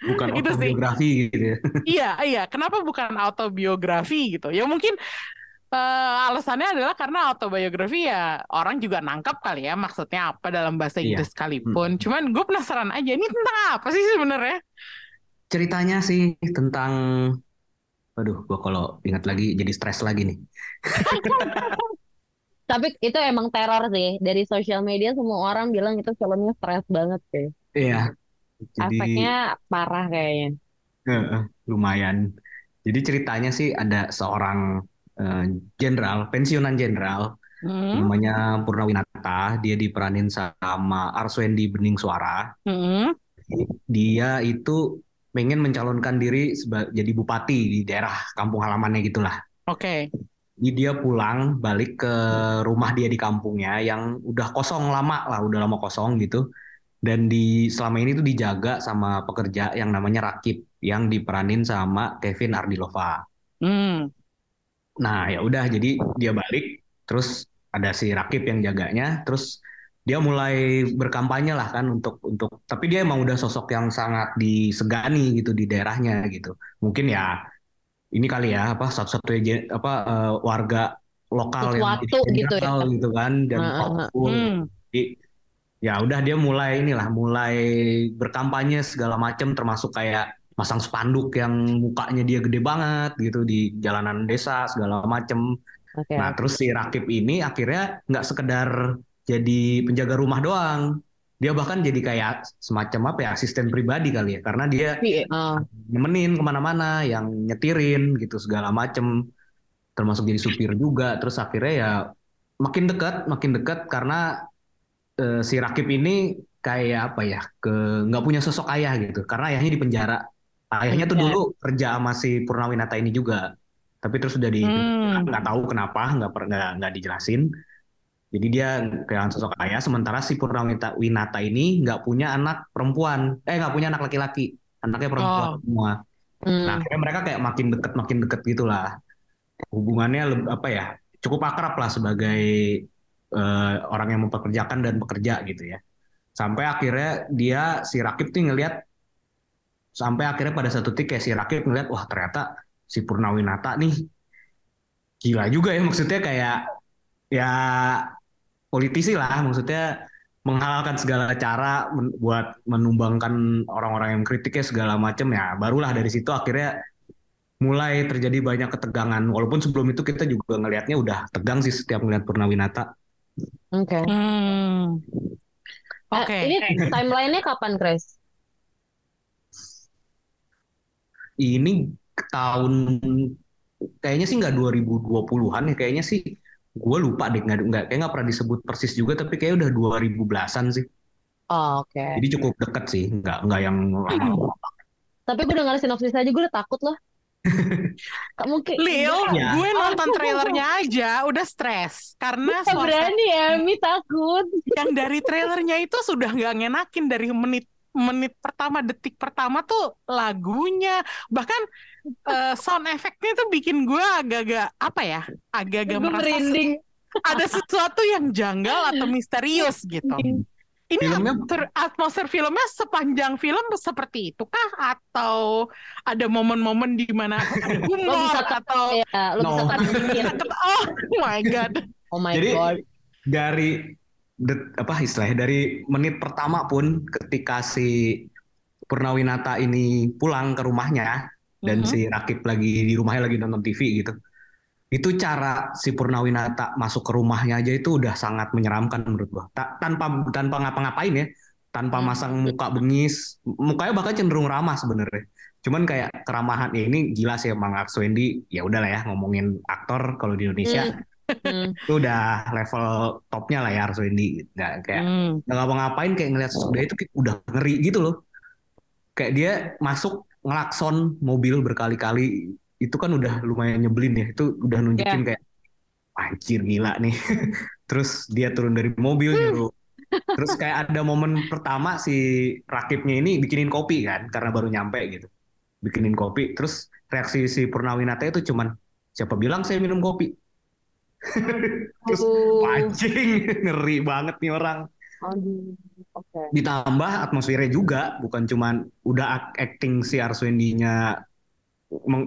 S3: Bukan itu autobiografi gitu ya.
S2: Iya iya. Kenapa bukan autobiografi gitu? Ya mungkin uh, alasannya adalah karena autobiografi ya orang juga nangkap kali ya maksudnya apa dalam bahasa iya. Inggris iya. sekalipun hmm. cuman gue penasaran aja ini tentang apa sih sebenarnya
S3: ceritanya sih tentang Aduh, gua kalau ingat lagi jadi stres lagi nih.
S4: Tapi itu emang teror sih. Dari sosial media semua orang bilang itu filmnya stres banget sih.
S3: Iya.
S4: Jadi, Efeknya parah kayaknya.
S3: Uh, lumayan. Jadi ceritanya sih ada seorang jenderal, uh, pensiunan jenderal, hmm. namanya Purnawinata. Dia diperanin sama Arswendi Bening Suara. Hmm. Dia itu pengen mencalonkan diri jadi bupati di daerah kampung halamannya gitulah.
S2: Oke. Okay.
S3: Jadi dia pulang balik ke rumah dia di kampungnya yang udah kosong lama lah, udah lama kosong gitu. Dan di selama ini tuh dijaga sama pekerja yang namanya Rakib yang diperanin sama Kevin Ardilova. Hmm. Nah ya udah jadi dia balik terus ada si Rakib yang jaganya terus dia mulai berkampanye lah kan untuk untuk tapi dia emang udah sosok yang sangat disegani gitu di daerahnya gitu. Mungkin ya ini kali ya apa satu-satunya apa uh, warga lokal
S4: Sesuatu yang gitu ya.
S3: gitu kan dan uh, powerful. Hmm. jadi ya udah dia mulai inilah mulai berkampanye segala macam termasuk kayak masang spanduk yang mukanya dia gede banget gitu di jalanan desa segala macem. Okay. Nah terus si Rakib ini akhirnya nggak sekedar jadi penjaga rumah doang. Dia bahkan jadi kayak semacam apa ya asisten pribadi kali ya, karena dia uh. nemenin ke mana-mana, yang nyetirin gitu segala macem, termasuk jadi supir juga. Terus akhirnya ya makin dekat, makin dekat karena uh, si Rakib ini kayak apa ya, ke nggak punya sosok ayah gitu, karena ayahnya di penjara. Ayahnya tuh dulu kerja sama si Purnawinata ini juga, tapi terus udah di hmm. nggak tahu kenapa, nggak pernah nggak dijelasin jadi dia kehilangan sosok ayah, sementara si Purnawinata Winata ini nggak punya anak perempuan, eh nggak punya anak laki-laki, anaknya perempuan oh. semua. Hmm. Nah akhirnya mereka kayak makin deket makin deket gitulah. Hubungannya apa ya cukup akrab lah sebagai uh, orang yang mempekerjakan dan bekerja gitu ya. Sampai akhirnya dia si Rakib tuh ngelihat sampai akhirnya pada satu titik kayak si Rakib ngeliat wah ternyata si Purnawinata nih gila juga ya maksudnya kayak ya politisi lah maksudnya menghalalkan segala cara men buat menumbangkan orang-orang yang kritiknya segala macam ya barulah dari situ akhirnya mulai terjadi banyak ketegangan walaupun sebelum itu kita juga ngelihatnya udah tegang sih setiap ngeliat Purnawinata.
S4: Oke. Okay. Hmm. Oke. Okay. Uh, ini timelinenya kapan, Chris?
S3: Ini tahun kayaknya sih nggak 2020-an ya kayaknya sih gue lupa deh nggak nggak kayak nggak pernah disebut persis juga tapi kayak udah 2000 belasan sih
S4: oh, oke okay.
S3: jadi cukup deket sih nggak nggak yang
S4: tapi gue dengar sinopsis aja gue udah takut loh
S2: mungkin Lil, ya. gue nonton trailernya aja udah stres karena
S4: suasana berani ya, Mi takut.
S2: Yang dari trailernya itu sudah nggak ngenakin dari menit menit pertama detik pertama tuh lagunya. Bahkan uh, sound efeknya tuh bikin gue agak-agak apa ya agak-agak merasa merinding. ada sesuatu yang janggal atau misterius gitu. Ini filmnya... atmosfer, atmosfer filmnya sepanjang film seperti itu kah atau ada momen-momen di mana humor lo bisa atau
S4: ya, lo no. bisa
S2: oh my god.
S4: Oh my Jadi, god.
S3: dari det, apa istilahnya dari menit pertama pun ketika si Purnawinata ini pulang ke rumahnya dan mm-hmm. si Rakib lagi di rumahnya lagi nonton TV gitu. Itu cara si Purnawinata masuk ke rumahnya aja itu udah sangat menyeramkan menurut gua. Ta- tanpa tanpa ngapa-ngapain ya, tanpa mm-hmm. masang muka bengis, mukanya bahkan cenderung ramah sebenarnya. Cuman kayak keramahan ya ini gila sih emang Arswendi ya udahlah ya ngomongin aktor kalau di Indonesia
S4: Hmm.
S3: itu udah level topnya lah ya Arswendi nggak kayak
S2: Hmm.
S3: nggak ngapa-ngapain kayak ngeliat sosok dia itu udah ngeri gitu loh. Kayak dia masuk ngelakson mobil berkali-kali itu kan udah lumayan nyebelin ya. Itu udah nunjukin kayak anjir gila nih. Terus dia turun dari mobil nyuruh. Terus kayak ada momen pertama si rakibnya ini bikinin kopi kan karena baru nyampe gitu. Bikinin kopi terus reaksi si Purnawinata itu cuman siapa bilang saya minum kopi terus
S4: Aduh.
S3: anjing ngeri banget nih orang
S4: Aduh. Oke.
S3: ditambah atmosfernya juga bukan cuman udah acting si Arswendinya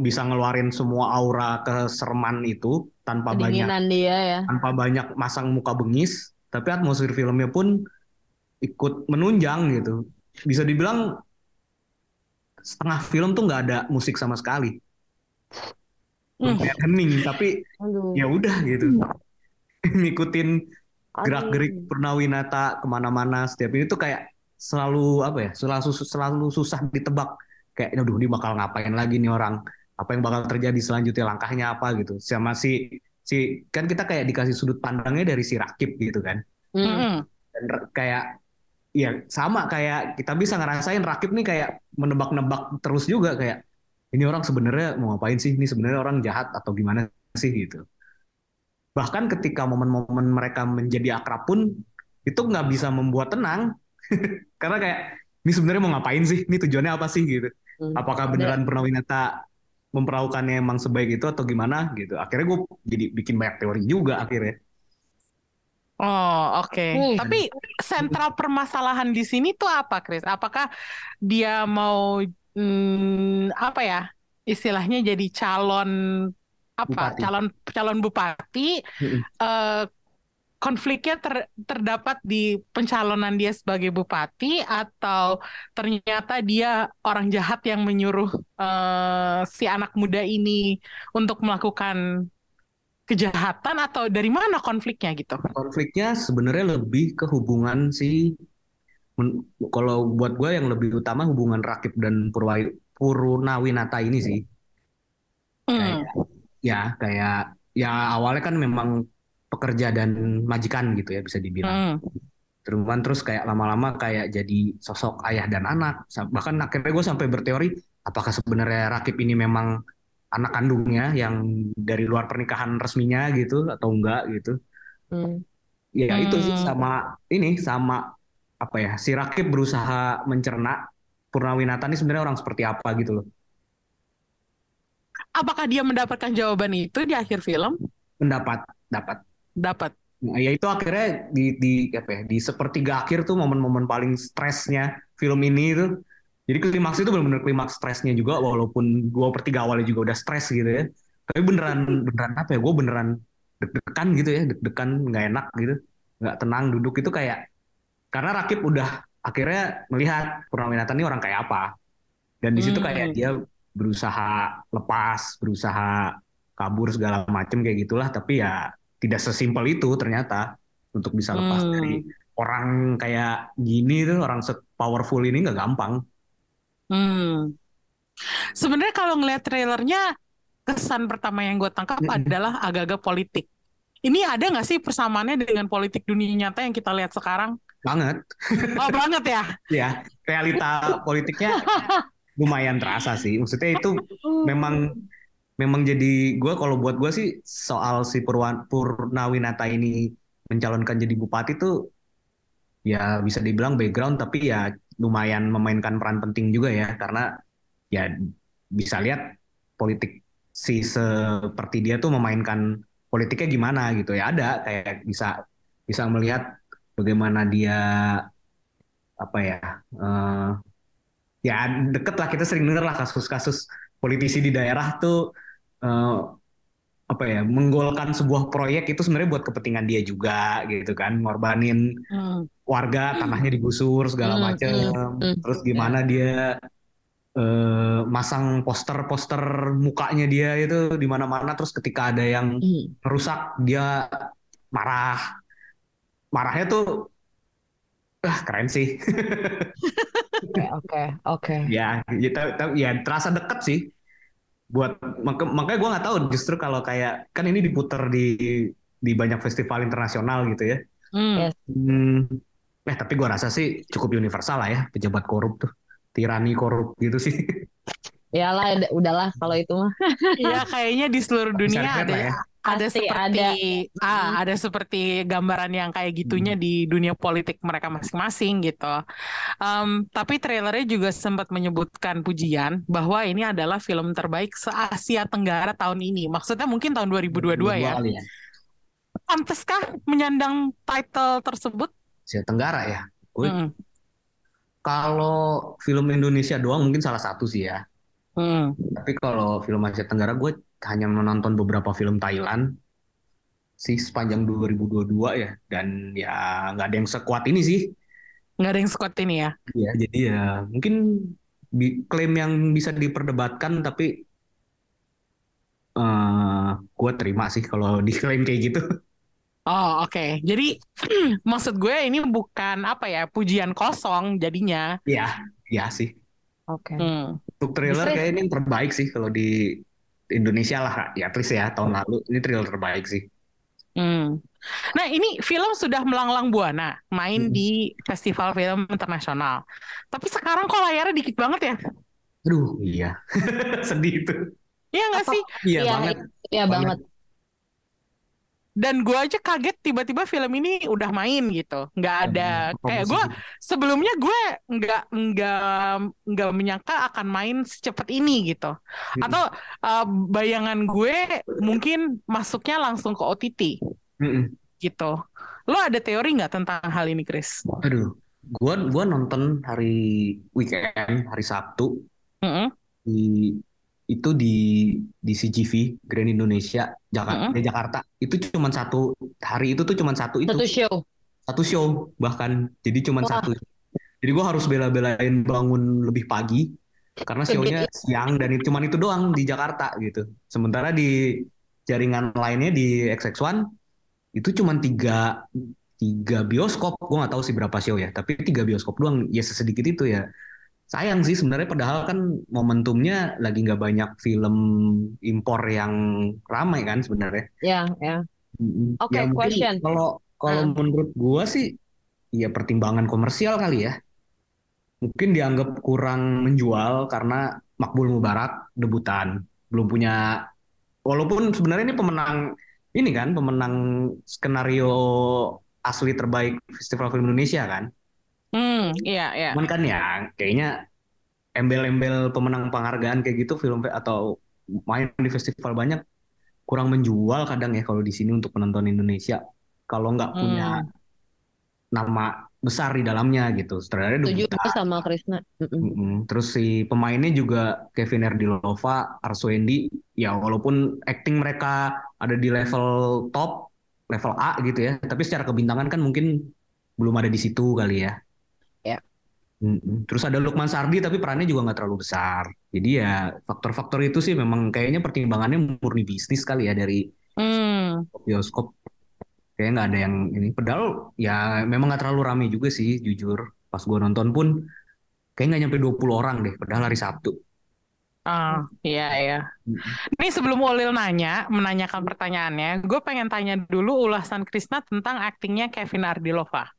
S3: bisa ngeluarin semua aura kesereman itu tanpa banyak
S4: Kedinginan dia ya.
S3: tanpa banyak masang muka bengis tapi atmosfer filmnya pun ikut menunjang gitu bisa dibilang setengah film tuh nggak ada musik sama sekali
S2: Hmm.
S3: kayak hening tapi ya udah gitu ngikutin
S4: Aduh.
S3: gerak gerik Purnawinata ke mana-mana setiap ini tuh kayak selalu apa ya selalu selalu susah ditebak kayak aduh ini bakal ngapain lagi nih orang apa yang bakal terjadi selanjutnya langkahnya apa gitu sama si si kan kita kayak dikasih sudut pandangnya dari si Rakib gitu kan
S4: Hmm.
S2: Mm-mm.
S3: dan kayak ya sama kayak kita bisa ngerasain Rakib nih kayak menebak-nebak terus juga kayak ini orang sebenarnya mau ngapain sih ini sebenarnya orang jahat atau gimana sih gitu bahkan ketika momen-momen mereka menjadi akrab pun itu nggak bisa membuat tenang karena kayak ini sebenarnya mau ngapain sih ini tujuannya apa sih gitu
S4: Hmm.
S3: apakah beneran Purnawinata memperaukannya emang sebaik itu atau gimana gitu akhirnya gue jadi bikin banyak teori juga akhirnya
S2: Oh, oke.
S4: Hmm.
S2: Tapi sentral permasalahan di sini tuh apa, Chris? Apakah dia mau hmm, apa ya? Istilahnya jadi calon apa?
S3: Bupati.
S2: Calon calon bupati. Eh, konfliknya ter- terdapat di pencalonan dia sebagai bupati atau ternyata dia orang jahat yang menyuruh eh, si anak muda ini untuk melakukan kejahatan atau dari mana konfliknya gitu?
S3: konfliknya sebenarnya lebih ke hubungan si men- kalau buat gue yang lebih utama hubungan Rakib dan Purwa, Purnawinata ini sih
S2: Hmm.
S3: kayak ya kayak ya awalnya kan memang pekerja dan majikan gitu ya bisa dibilang
S2: Hmm.
S3: Cuman terus kayak lama-lama kayak jadi sosok ayah dan anak bahkan akhirnya gue sampai berteori apakah sebenarnya Rakib ini memang anak kandungnya yang dari luar pernikahan resminya gitu atau enggak gitu
S4: Hmm.
S3: Ya itu sih
S2: Hmm.
S3: sama ini sama apa ya si Rakib berusaha mencerna Purnawinata ini sebenarnya orang seperti apa gitu loh.
S2: Apakah dia mendapatkan jawaban itu di akhir film?
S3: Mendapat dapat.
S2: Dapat.
S3: Nah, ya itu akhirnya di di apa ya di sepertiga akhir tuh momen-momen paling stresnya film ini itu. Jadi klimaks itu benar-benar klimaks stresnya juga walaupun dua per tiga awalnya juga udah stres gitu ya. Tapi beneran beneran apa ya? Gue beneran deg-degan gitu ya, deg-degan nggak enak gitu, nggak tenang duduk itu kayak karena Rakib udah akhirnya melihat Purnawinata ini orang kayak apa. Dan di situ
S2: Hmm.
S3: kayak dia berusaha lepas, berusaha kabur segala macem kayak gitulah. Tapi ya tidak sesimpel itu ternyata untuk bisa lepas
S2: Hmm.
S3: dari orang kayak gini tuh, orang se-powerful ini nggak gampang.
S2: Hmm. Sebenarnya kalau ngeliat trailernya, kesan pertama yang gue tangkap
S3: Mm-mm.
S2: adalah agak-agak politik. Ini ada nggak sih persamaannya dengan politik dunia nyata yang kita lihat sekarang?
S3: Banget.
S2: Oh banget ya.
S3: Ya, realita politiknya lumayan terasa sih. Maksudnya itu memang memang jadi gue kalau buat gue sih soal si Purwan, Purnawinata ini mencalonkan jadi bupati tuh ya bisa dibilang background tapi ya lumayan memainkan peran penting juga ya karena ya bisa lihat politik si seperti dia tuh memainkan politiknya gimana gitu ya ada kayak bisa bisa melihat bagaimana dia apa ya eh, ya deket lah kita sering denger lah kasus-kasus politisi di daerah tuh eh, apa ya menggolkan sebuah proyek itu sebenarnya buat kepentingan dia juga gitu kan ngorbanin
S2: Hmm.
S3: warga tanahnya digusur segala
S4: Hmm,
S3: macem
S4: hmm, hmm.
S3: terus gimana dia eh, masang poster-poster mukanya dia itu di mana-mana terus ketika ada yang
S4: Hmm.
S3: merusak dia marah marahnya tuh ah keren sih
S4: Oke, oke, oke.
S3: Ya, ya, ta- ta- ya terasa deket sih. Buat maka, makanya gue nggak tahu justru kalau kayak kan ini diputer di di banyak festival internasional gitu ya.
S2: Hmm.
S4: Yes.
S3: Hmm, eh tapi gue rasa sih cukup universal lah ya pejabat korup tuh, tirani korup gitu sih.
S4: Iyalah, ud- udahlah kalau itu mah.
S2: Iya, kayaknya di seluruh dunia
S3: Bisa
S2: ada
S3: lah ya.
S2: ada
S4: Pasti
S2: seperti
S4: ada.
S2: ah ada seperti gambaran yang kayak gitunya di dunia politik mereka masing-masing gitu. Em, tapi trailernya juga sempat menyebutkan pujian bahwa ini adalah film terbaik se Asia Tenggara tahun ini. Maksudnya mungkin tahun 2022 ya.
S3: ya.
S2: Pantaskah menyandang title tersebut?
S3: Asia Tenggara ya. Gue
S2: Hmm.
S3: kalau film Indonesia doang mungkin salah satu sih ya.
S2: Hmm.
S3: Tapi kalau film Asia Tenggara gue hanya menonton beberapa film Thailand sih sepanjang 2022 ya dan ya nggak ada yang sekuat ini sih.
S2: Nggak ada yang sekuat ini ya.
S3: Ya, jadi ya mungkin klaim yang bisa diperdebatkan tapi eh gue terima sih kalau diklaim kayak gitu.
S2: Oh, oke. Jadi maksud gue ini bukan apa ya, pujian kosong jadinya.
S3: Ya, ya sih.
S4: Oke.
S2: Hmm.
S3: Untuk trailer
S4: Justru-
S3: kayak ini yang terbaik sih kalau di Indonesia lah ya at least ya tahun lalu ini trailer terbaik sih.
S2: Hmm. Nah, ini film sudah melanglang buana, main
S3: Hmm.
S2: di festival film internasional. Tapi sekarang kok layarnya dikit banget ya?
S3: Aduh, iya. Sedih itu.
S2: Iya nggak sih?
S3: Iya
S4: Iya,
S3: banget.
S4: Iya banget.
S2: Dan gue aja kaget tiba-tiba film ini udah main gitu. Nggak ada kayak gue sebelumnya gue nggak nggak nggak menyangka akan main secepat ini gitu.
S3: Hmm.
S2: Atau uh, bayangan gue mungkin masuknya langsung ke OTT
S3: Mm-mm.
S2: gitu. Lo ada teori nggak tentang hal ini, Chris?
S3: Aduh, gua gua nonton hari weekend, hari Sabtu
S2: Mm-mm.
S3: di itu di di CGV Grand Indonesia Jakarta,
S2: Mm-mm.
S3: di Jakarta. Itu cuma satu hari itu tuh cuma satu itu
S4: Satu show.
S3: satu show bahkan. Jadi cuma
S4: Wah.
S3: satu. Jadi gua harus bela-belain bangun lebih pagi karena show-nya siang dan itu cuma itu doang di Jakarta gitu. Sementara di jaringan lainnya di XX1 itu cuma tiga tiga bioskop. Gua nggak tahu sih berapa show ya, tapi tiga bioskop doang. Ya sesedikit itu ya. Sayang sih sebenarnya padahal kan momentumnya lagi nggak banyak film impor yang ramai kan sebenarnya.
S4: Ya, ya. Oke,
S3: Ya,
S4: question.
S3: Kalau kalau
S4: Ah.
S3: menurut gua sih ya pertimbangan komersial kali ya. Mungkin dianggap kurang menjual karena Makbul Mubarak debutan, belum punya walaupun sebenarnya ini pemenang ini kan pemenang skenario asli terbaik Festival Film Indonesia kan.
S2: Hmm, iya, iya.
S3: Cuman kan ya kayaknya embel-embel pemenang penghargaan kayak gitu film atau main di festival banyak kurang menjual kadang ya kalau di sini untuk penonton Indonesia kalau nggak punya
S2: Hmm.
S3: nama besar di dalamnya gitu. Sutradara
S4: Setuju sama Krisna.
S3: Terus si pemainnya juga Kevin Erdilova, Arswendi, ya walaupun acting mereka ada di level top, level A gitu ya, tapi secara kebintangan kan mungkin belum ada di situ kali. Ya. Terus ada Lukman Sardi tapi perannya juga nggak terlalu besar. Jadi ya faktor-faktor itu sih memang kayaknya pertimbangannya murni bisnis kali ya dari
S2: Hmm.
S3: bioskop. Kayaknya nggak ada yang ini. Padahal ya memang nggak terlalu rame juga sih jujur. Pas gua nonton pun kayak nggak nyampe 20 orang deh. Padahal hari Sabtu.
S2: Ah, iya, iya. Ini sebelum Ulil nanya, menanyakan pertanyaannya, gue pengen tanya dulu ulasan Krisna tentang aktingnya Kevin Ardilova.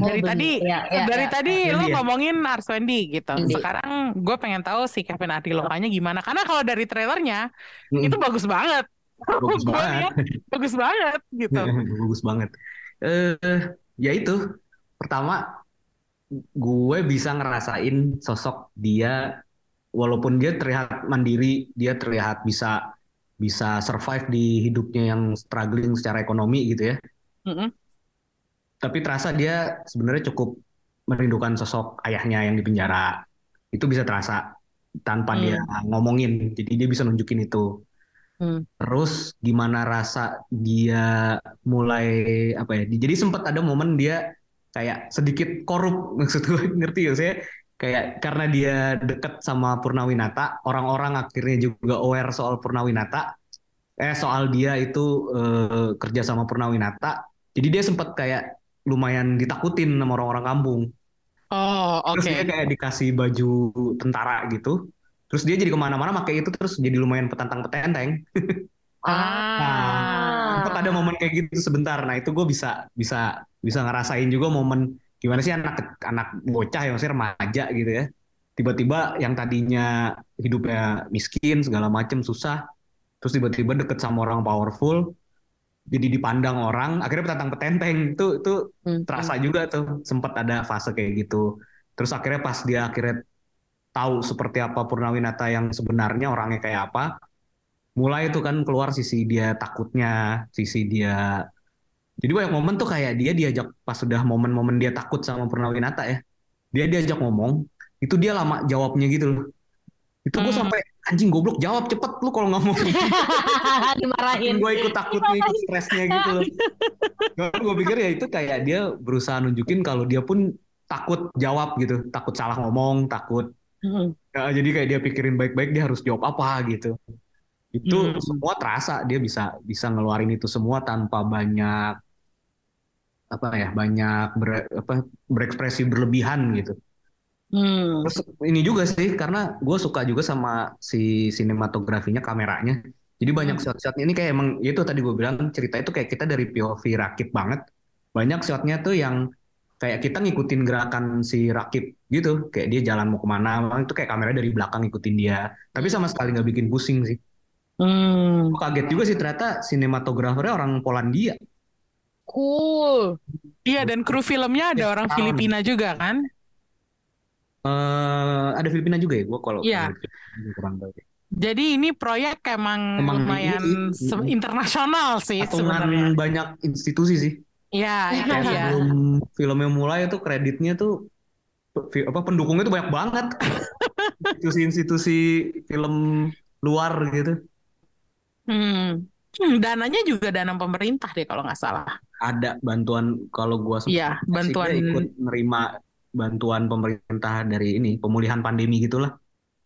S4: Oh,
S2: Dari tadi,
S4: Ya, ya,
S2: dari
S4: ya.
S2: tadi
S3: ya.
S2: lo
S3: Iya.
S2: ngomongin Arswendi gitu.
S4: Indi.
S2: Sekarang gue pengen tahu si Kevin Ardilovanya gimana. Karena kalau dari trailernya
S3: Mm-mm.
S2: itu bagus banget.
S3: Bagus banget.
S2: bagus banget gitu.
S3: Bagus banget. Eh, ya itu. Pertama, gue bisa ngerasain sosok dia, walaupun dia terlihat mandiri, dia terlihat bisa bisa survive di hidupnya yang struggling secara ekonomi gitu ya.
S2: Mm-mm.
S3: Tapi terasa dia sebenarnya cukup merindukan sosok ayahnya yang di penjara. Itu bisa terasa tanpa
S2: Hmm.
S3: dia ngomongin. Jadi dia bisa nunjukin itu.
S4: Hmm.
S3: Terus gimana rasa dia mulai apa ya? Jadi sempat ada momen dia kayak sedikit korup maksud gue ngerti ya saya kayak karena dia deket sama Purnawinata, orang-orang akhirnya juga aware soal Purnawinata, eh soal dia itu eh, kerja sama Purnawinata. Jadi dia sempat kayak lumayan ditakutin sama orang-orang kampung.
S2: Oh, oke.
S3: Terus dia kayak dikasih baju tentara gitu. Terus dia jadi ke mana-mana pakai itu terus jadi lumayan petantang petenteng.
S2: Ah.
S3: Sempat ada momen kayak gitu sebentar. Nah itu gue bisa bisa bisa ngerasain juga momen gimana sih anak anak bocah yang maksudnya remaja gitu ya. Tiba-tiba yang tadinya hidupnya miskin segala macem susah, terus tiba-tiba deket sama orang powerful, jadi dipandang orang, akhirnya petantang petenteng. Itu itu
S4: Hmm,
S3: terasa juga tuh sempat ada fase kayak gitu. Terus akhirnya pas dia akhirnya tahu seperti apa Purnawinata yang sebenarnya orangnya kayak apa, mulai itu kan keluar sisi dia takutnya, sisi dia. Jadi banyak momen tuh kayak dia diajak pas sudah momen-momen dia takut sama Purnawinata ya, dia diajak ngomong, itu dia lama jawabnya gitu loh. Itu gue
S2: Hmm.
S3: sampai anjing goblok jawab cepet lu kalau mau
S4: Dimarahin.
S3: gue ikut takutnya ikut stresnya gitu loh. gue pikir ya itu kayak dia berusaha nunjukin kalau dia pun takut jawab gitu, takut salah ngomong, takut.
S4: Hmm.
S3: Ya, jadi kayak dia pikirin baik-baik dia harus jawab apa gitu. Itu
S2: Hmm.
S3: semua terasa dia bisa bisa ngeluarin itu semua tanpa banyak apa ya banyak ber- apa, berekspresi berlebihan gitu.
S2: Hmm.
S3: Terus ini juga sih karena gue suka juga sama si sinematografinya kameranya. Jadi banyak shot-shotnya ini kayak emang ya itu tadi gue bilang cerita itu kayak kita dari POV rakit banget. Banyak shotnya tuh yang kayak kita ngikutin gerakan si rakit gitu. Kayak dia jalan mau ke mana, itu kayak kamera dari belakang ngikutin dia. Tapi sama sekali nggak bikin pusing sih.
S2: Hmm.
S3: Gue kaget juga sih ternyata sinematografernya orang Polandia.
S4: Cool.
S2: Iya, dan kru filmnya ada
S3: Ya,
S2: orang. Filipina juga kan?
S3: Eh ada Filipina juga ya? Gue kalau
S2: Iya.
S3: Filipina kurang tahu.
S2: Jadi ini proyek emang,
S3: Emang
S2: lumayan
S3: ini ini.
S2: internasional sih sebenarnya.
S3: Banyak institusi sih.
S2: Iya, itu
S3: Kayak
S2: dia.
S3: sebelum filmnya mulai tuh kreditnya tuh apa pendukungnya tuh banyak banget institusi-institusi film luar gitu
S2: Hmm. Hmm, dananya juga dana pemerintah deh kalau nggak salah.
S3: ada bantuan kalau gua sempat
S2: Iya, bantuan.
S3: ikut nerima bantuan pemerintah dari ini pemulihan pandemi gitulah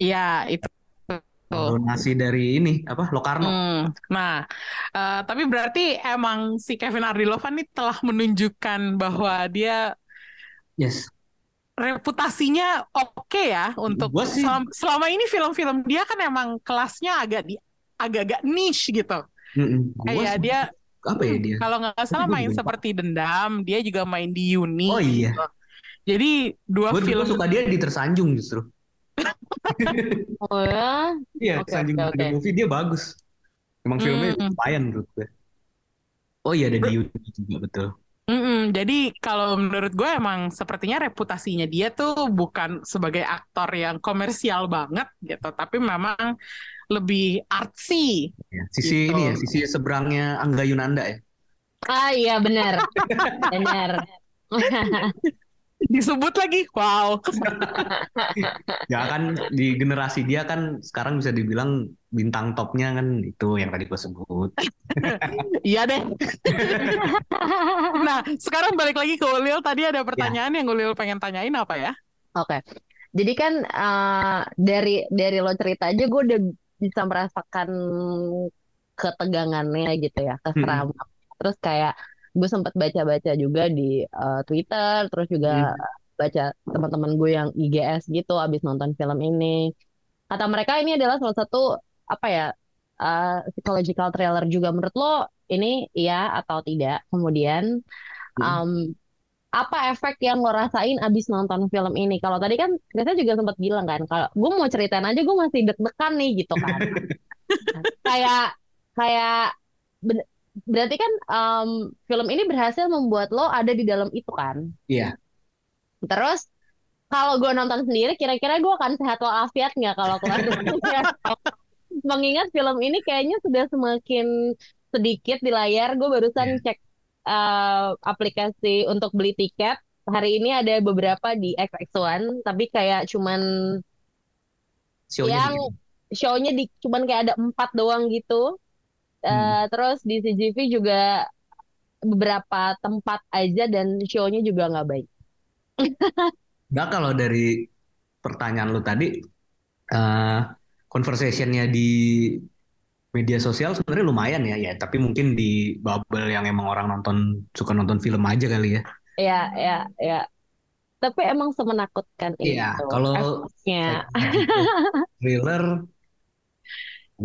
S2: Iya, itu.
S3: Donasi dari ini apa Lokarno
S2: Hmm. Nah, eh, tapi berarti emang si Kevin Ardilova nih telah menunjukkan bahwa dia
S3: yes
S2: reputasinya oke ya untuk
S3: Gua sih-
S2: selama, selama ini film-film dia kan emang kelasnya agak di agak-agak niche gitu. Kayak
S3: sih-
S2: dia
S3: apa ya dia
S2: kalau nggak salah main seperti Dendam, dia juga main di Uni.
S3: oh iya
S2: gitu. Jadi dua
S3: gue
S2: film
S3: suka dia di tersanjung justru
S4: Oh ya.
S3: iya
S4: Oke,
S3: tersanjung The
S4: oke.
S3: movie dia bagus emang filmnya
S2: Hmm.
S3: lumayan menurut gue oh iya ada di YouTube juga betul
S2: Mm-mm, jadi kalau menurut gue emang sepertinya reputasinya dia tuh bukan sebagai aktor yang komersial banget gitu, tapi memang lebih artsy.
S3: Ya, sisi
S2: Gitu.
S3: ini ya, sisi seberangnya Angga Yunanda ya.
S4: Ah iya benar. Benar.
S2: Disebut lagi, wow.
S3: Ya kan di generasi dia kan sekarang bisa dibilang bintang topnya kan itu yang tadi gue sebut.
S2: Iya deh. Nah, sekarang balik lagi ke Ulil. Tadi ada pertanyaan yang Ulil pengen tanyain apa ya?
S4: Oke. Jadi kan eh, dari dari lo cerita aja gue udah bisa merasakan ketegangannya gitu ya, keseraman. Terus kayak gue sempat baca-baca juga di eh, Twitter, terus juga baca teman-teman gue yang IGS gitu abis nonton film ini. Kata mereka ini adalah salah satu apa ya eh, psychological thriller juga. Menurut lo ini iya atau tidak? Kemudian um, apa efek yang lo rasain abis nonton film ini? Kalau tadi kan kita juga sempat bilang kan, kalau gue mau ceritain aja gue masih deg-degan nih gitu kan. kayak kayak berarti kan um, film ini berhasil membuat lo ada di dalam itu kan.
S3: Iya.
S4: Terus kalau gue nonton sendiri, kira-kira gue akan sehat walafiat nggak kalau keluar? Mengingat film ini kayaknya sudah semakin sedikit di layar. Gue barusan
S3: Iya.
S4: cek eh, aplikasi untuk beli tiket. Hari ini ada beberapa di XX1, tapi kayak cuman
S3: Show-nya
S4: yang
S3: dikit.
S4: show-nya di cuman kayak ada empat doang gitu. Eh,
S3: Hmm.
S4: Terus di CGV juga beberapa tempat aja dan show-nya juga nggak baik.
S3: Nah kalau dari pertanyaan lu tadi, eh conversation-nya di media sosial sebenarnya lumayan ya, ya. Tapi mungkin di bubble yang emang orang nonton suka nonton film aja kali ya.
S4: Ya, ya, ya. Tapi emang semenakutkan
S3: Iya,
S4: itu
S3: kalau
S4: efeknya.
S3: thriller,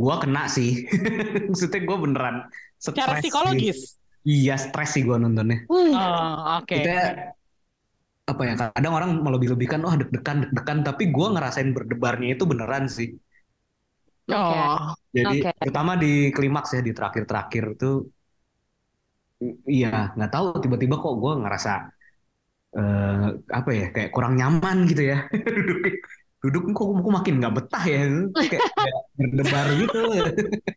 S3: gua kena sih. Maksudnya gua beneran
S2: Secara
S3: stres sih.
S2: psikologis.
S3: Iya, stres sih gua nontonnya.
S4: Hmm.
S2: Oh, oke.
S3: Kita apa ya? Kadang orang melebih-lebihkan, oh deg-degan, deg-degan. Tapi gua ngerasain berdebarnya itu beneran sih.
S4: Oke.
S2: Oh,
S3: Jadi
S4: Oke.
S3: terutama di klimaks ya di terakhir-terakhir tuh, i- iya nggak tahu tiba-tiba kok gue ngerasa eh, apa ya kayak kurang nyaman gitu ya duduk kok, kok makin nggak betah ya kayak, berdebar gitu.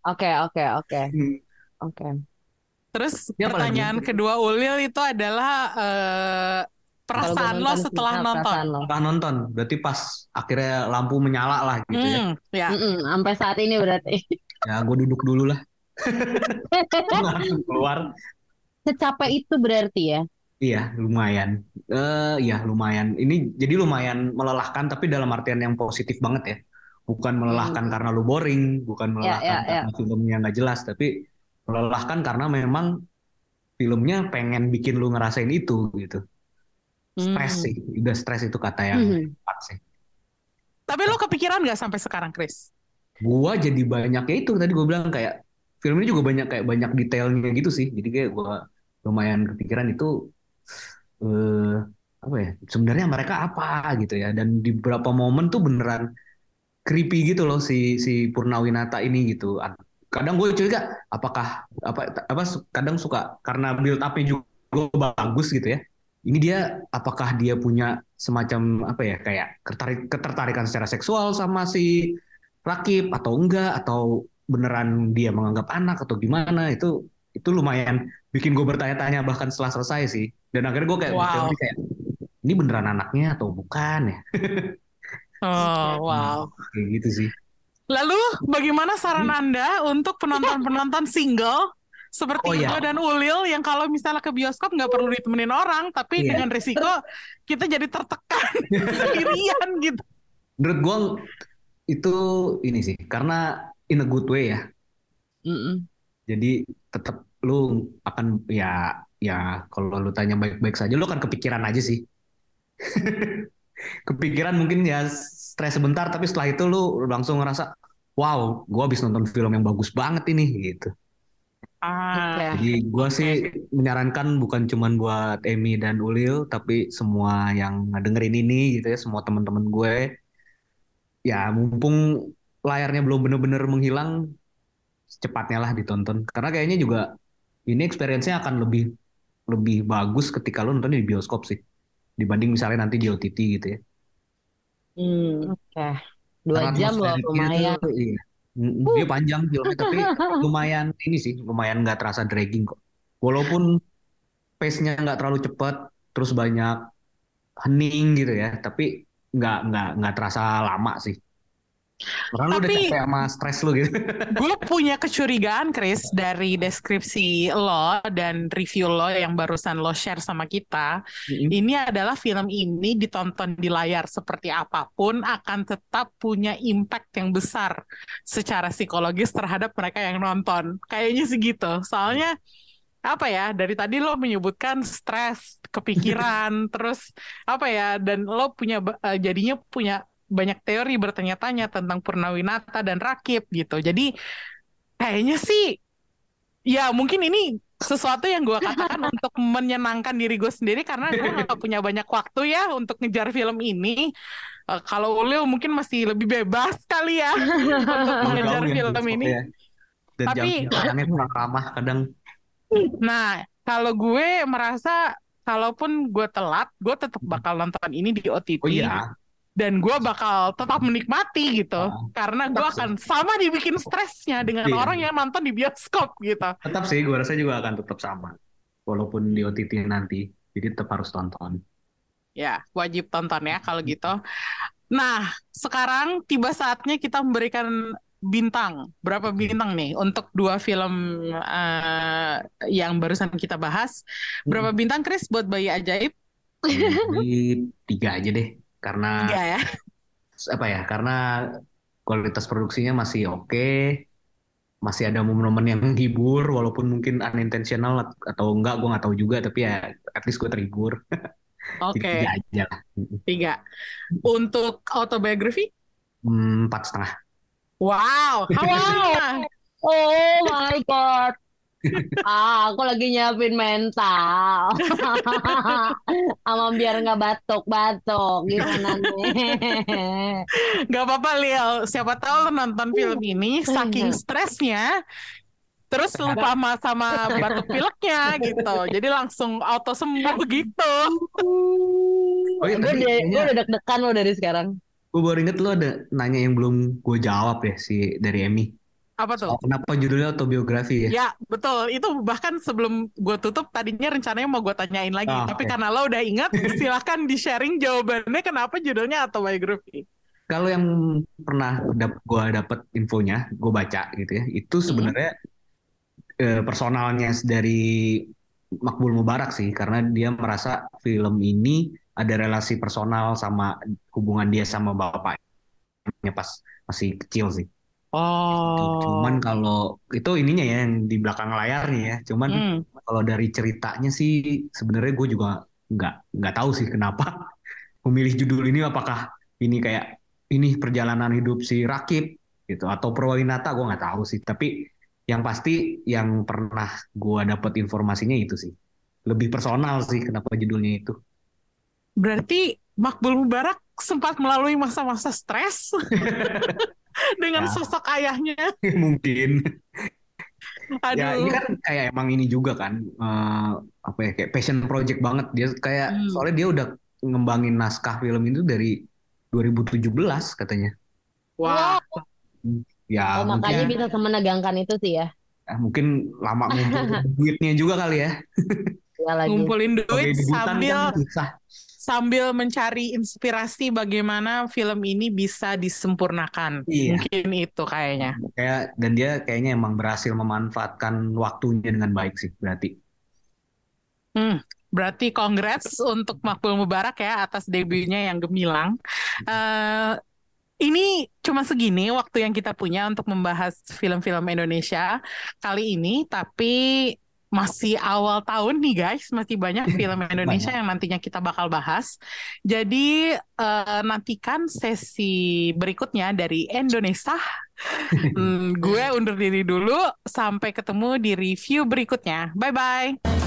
S4: Oke, oke, oke.
S3: Hmm.
S4: Oke.
S2: terus
S3: lagi?
S2: pertanyaan kedua Ulil itu adalah eh,
S4: gue
S2: perasaan lo setelah
S4: ah,
S2: nonton.
S4: perasaan lo.
S3: Setelah nonton berarti pas akhirnya lampu menyala lah gitu ya.
S2: Hmm, ya.
S4: Mm-mm, sampai saat ini berarti.
S3: Ya gue duduk dulu lah. Keluar.
S4: Secapek itu berarti ya.
S3: Iya, lumayan. Eh, iya, lumayan. Ini jadi lumayan melelahkan, tapi dalam artian yang positif banget ya. Bukan melelahkan karena lu boring, bukan melelahkan
S4: ya, ya.
S3: karena filmnya nggak jelas, tapi melelahkan karena memang filmnya pengen bikin lu ngerasain itu gitu. Stres
S2: Hmm.
S3: sih, udah stres itu kata yang
S4: Mhm.
S3: tepat sih.
S2: Tapi lo kepikiran nggak sampai sekarang, Chris?
S3: Gua jadi banyak ya itu tadi gue bilang kayak film ini juga banyak kayak banyak detailnya gitu sih. Jadi kayak gua lumayan kepikiran itu eh apa ya? Sebenarnya mereka apa gitu ya. Dan di beberapa momen tuh beneran creepy gitu loh si si Purnawinata ini gitu. Kadang gue curiga apakah apa apa kadang suka karena build up-nya juga bagus gitu ya. Ini dia apakah dia punya semacam apa ya kayak tertarik ketertarikan secara seksual sama si Rakib atau enggak atau beneran dia menganggap anak atau gimana itu itu lumayan bikin gue bertanya-tanya bahkan setelah selesai sih dan akhirnya gue kayak
S2: Wow.
S3: kayak ini beneran anaknya atau bukan ya
S2: Oh, wow.
S3: kayak gitu sih
S2: Lalu bagaimana saran Anda untuk penonton-penonton single seperti
S3: Oh, iya.
S2: gue dan Ulil yang kalau misalnya ke bioskop nggak perlu ditemenin orang, tapi
S3: Iya.
S2: dengan risiko kita jadi tertekan sendirian gitu.
S3: menurut gue itu ini sih karena in a good way ya
S4: Mm-mm.
S3: jadi tetap lu akan ya ya kalau lu tanya baik-baik saja lu akan kepikiran aja sih. Kepikiran mungkin ya stres sebentar tapi setelah itu lu langsung ngerasa wow gua habis nonton film yang bagus banget ini gitu.
S2: Ah,
S3: jadi gua sih menyarankan bukan cuman buat Emi dan Ulil tapi semua yang dengerin ini gitu ya semua teman-teman gue. Ya mumpung layarnya belum bener-bener menghilang secepatnya lah ditonton. Karena kayaknya juga ini experience-nya akan lebih lebih bagus ketika lo nonton di bioskop sih dibanding misalnya nanti di OTT gitu ya
S4: Hmm, Oke. Dua
S3: Karena
S4: jam loh lumayan.
S3: tuh, iya. Mm, Dia panjang filmnya tapi lumayan ini sih lumayan nggak terasa dragging kok walaupun pace-nya nggak terlalu cepat terus banyak hening gitu ya tapi nggak nggak nggak terasa lama sih karena lu udah
S2: Tapi-
S3: capek sama stres lu gitu
S2: gue punya kecurigaan, Chris, dari deskripsi lo dan review lo yang barusan lo share sama kita. Ini adalah film ini ditonton di layar seperti apa pun akan tetap punya impact yang besar secara psikologis terhadap mereka yang nonton. Kayaknya segitu. Soalnya apa ya dari tadi lo menyebutkan stres, kepikiran, terus apa ya dan lo punya eh, jadinya punya banyak teori bertanya-tanya tentang Purnawinata dan Rakib gitu. Jadi kayaknya sih ya mungkin ini sesuatu yang gue katakan untuk menyenangkan diri gue sendiri karena gue gak punya banyak waktu ya untuk ngejar film ini. Eh, kalau Ulil mungkin masih lebih bebas kali ya untuk mengejar film ini.
S3: ya. dan
S2: Tapi-
S3: kurang ramah kadang
S2: Nah, kalau gue merasa kalaupun gue telat, gue tetap bakal nonton ini di OTT
S3: oh iya
S2: dan gue bakal tetap menikmati gitu
S3: Ah,
S2: karena gue
S3: sih.
S2: akan sama dibikin stresnya dengan
S3: Iya.
S2: orang yang nonton di bioskop gitu.
S3: tetap sih gue rasa juga akan tetap sama walaupun di OTT nanti jadi tetap harus tonton
S2: Ya, wajib tonton ya kalau gitu. Nah, sekarang tiba saatnya kita memberikan bintang. Berapa bintang nih untuk dua film eh, yang barusan kita bahas? Berapa bintang, Chris, buat Bayi Ajaib?
S3: jadi tiga aja deh karena
S2: Tiga ya.
S3: apa ya karena kualitas produksinya masih oke masih ada momen-momen yang menghibur walaupun mungkin unintentional atau enggak gue nggak tahu juga tapi ya at least gue terhibur
S2: Oke,
S3: Jadi tiga aja lah.
S2: tiga. Untuk autobiography?
S3: Hmm, Empat setengah.
S2: Wow, how
S4: Oh my God. Ah, aku lagi nyiapin mental. Ama biar nggak batuk-batuk. Gimana nih?
S2: Gak apa-apa Lil, siapa tahu lo nonton film ini saking stresnya terus lupa sama, sama batuk pileknya gitu. Jadi langsung auto sembuh gitu.
S3: Oh iya,
S4: Gue udah, gue udah deg-degan lo dari sekarang.
S3: Gue baru inget lo ada nanya yang belum gue jawab ya si dari Emmy.
S2: Apa tuh?
S3: Soal kenapa judulnya autobiografi ya?
S2: Ya, betul. Itu bahkan sebelum gue tutup tadinya rencananya mau gue tanyain lagi.
S3: Ah,
S2: Tapi
S3: oke.
S2: karena lo udah ingat, silahkan di-sharing jawabannya kenapa judulnya autobiography.
S3: Kalau yang pernah dap gue dapet infonya, gue baca gitu ya, itu sebenarnya eh, personalnya dari Makbul Mubarak sih, karena dia merasa film ini ada relasi personal sama hubungan dia sama bapaknya pas masih kecil sih.
S2: Oh.
S3: Cuman kalau itu ininya ya yang di belakang layarnya ya, cuman
S2: Hmm.
S3: kalau dari ceritanya sih sebenarnya gue juga nggak nggak tahu sih kenapa memilih judul ini apakah ini kayak ini perjalanan hidup si Rakib gitu atau Purwinata gue nggak tahu sih. Tapi yang pasti yang pernah gue dapat informasinya itu sih. Lebih personal sih kenapa judulnya itu.
S2: Berarti Makbul Mubarak sempat melalui masa-masa stres dengan
S3: Ya.
S2: sosok ayahnya.
S3: mungkin
S2: Aduh.
S3: ya ini kan kayak emang ini juga kan eh, apa ya kayak passion project banget dia kayak
S2: Hmm.
S3: soalnya dia udah ngembangin naskah film itu dari 2017 katanya
S2: Wah.
S3: ya
S4: Oh,
S3: mungkin
S4: makanya bisa semenegangkan itu sih ya.
S3: eh, mungkin lama ngumpul duitnya juga kali ya
S4: Ya lagi.
S2: ngumpulin duit
S3: debutan
S2: sambil
S3: kan susah
S2: sambil mencari inspirasi bagaimana film ini bisa disempurnakan.
S3: Iya.
S2: Mungkin itu kayaknya.
S3: kayak dan dia kayaknya emang berhasil memanfaatkan waktunya dengan baik sih berarti
S2: Hmm, berarti congrats untuk Makbul Mubarak ya atas debutnya yang gemilang. Eh, ini cuma segini waktu yang kita punya untuk membahas film-film Indonesia kali ini, tapi masih awal tahun nih guys, masih banyak film Indonesia yang nantinya kita bakal bahas. Jadi eh, nantikan sesi berikutnya dari Indonesia. Hmm, gue undur diri dulu, sampai ketemu di review berikutnya. Bye bye.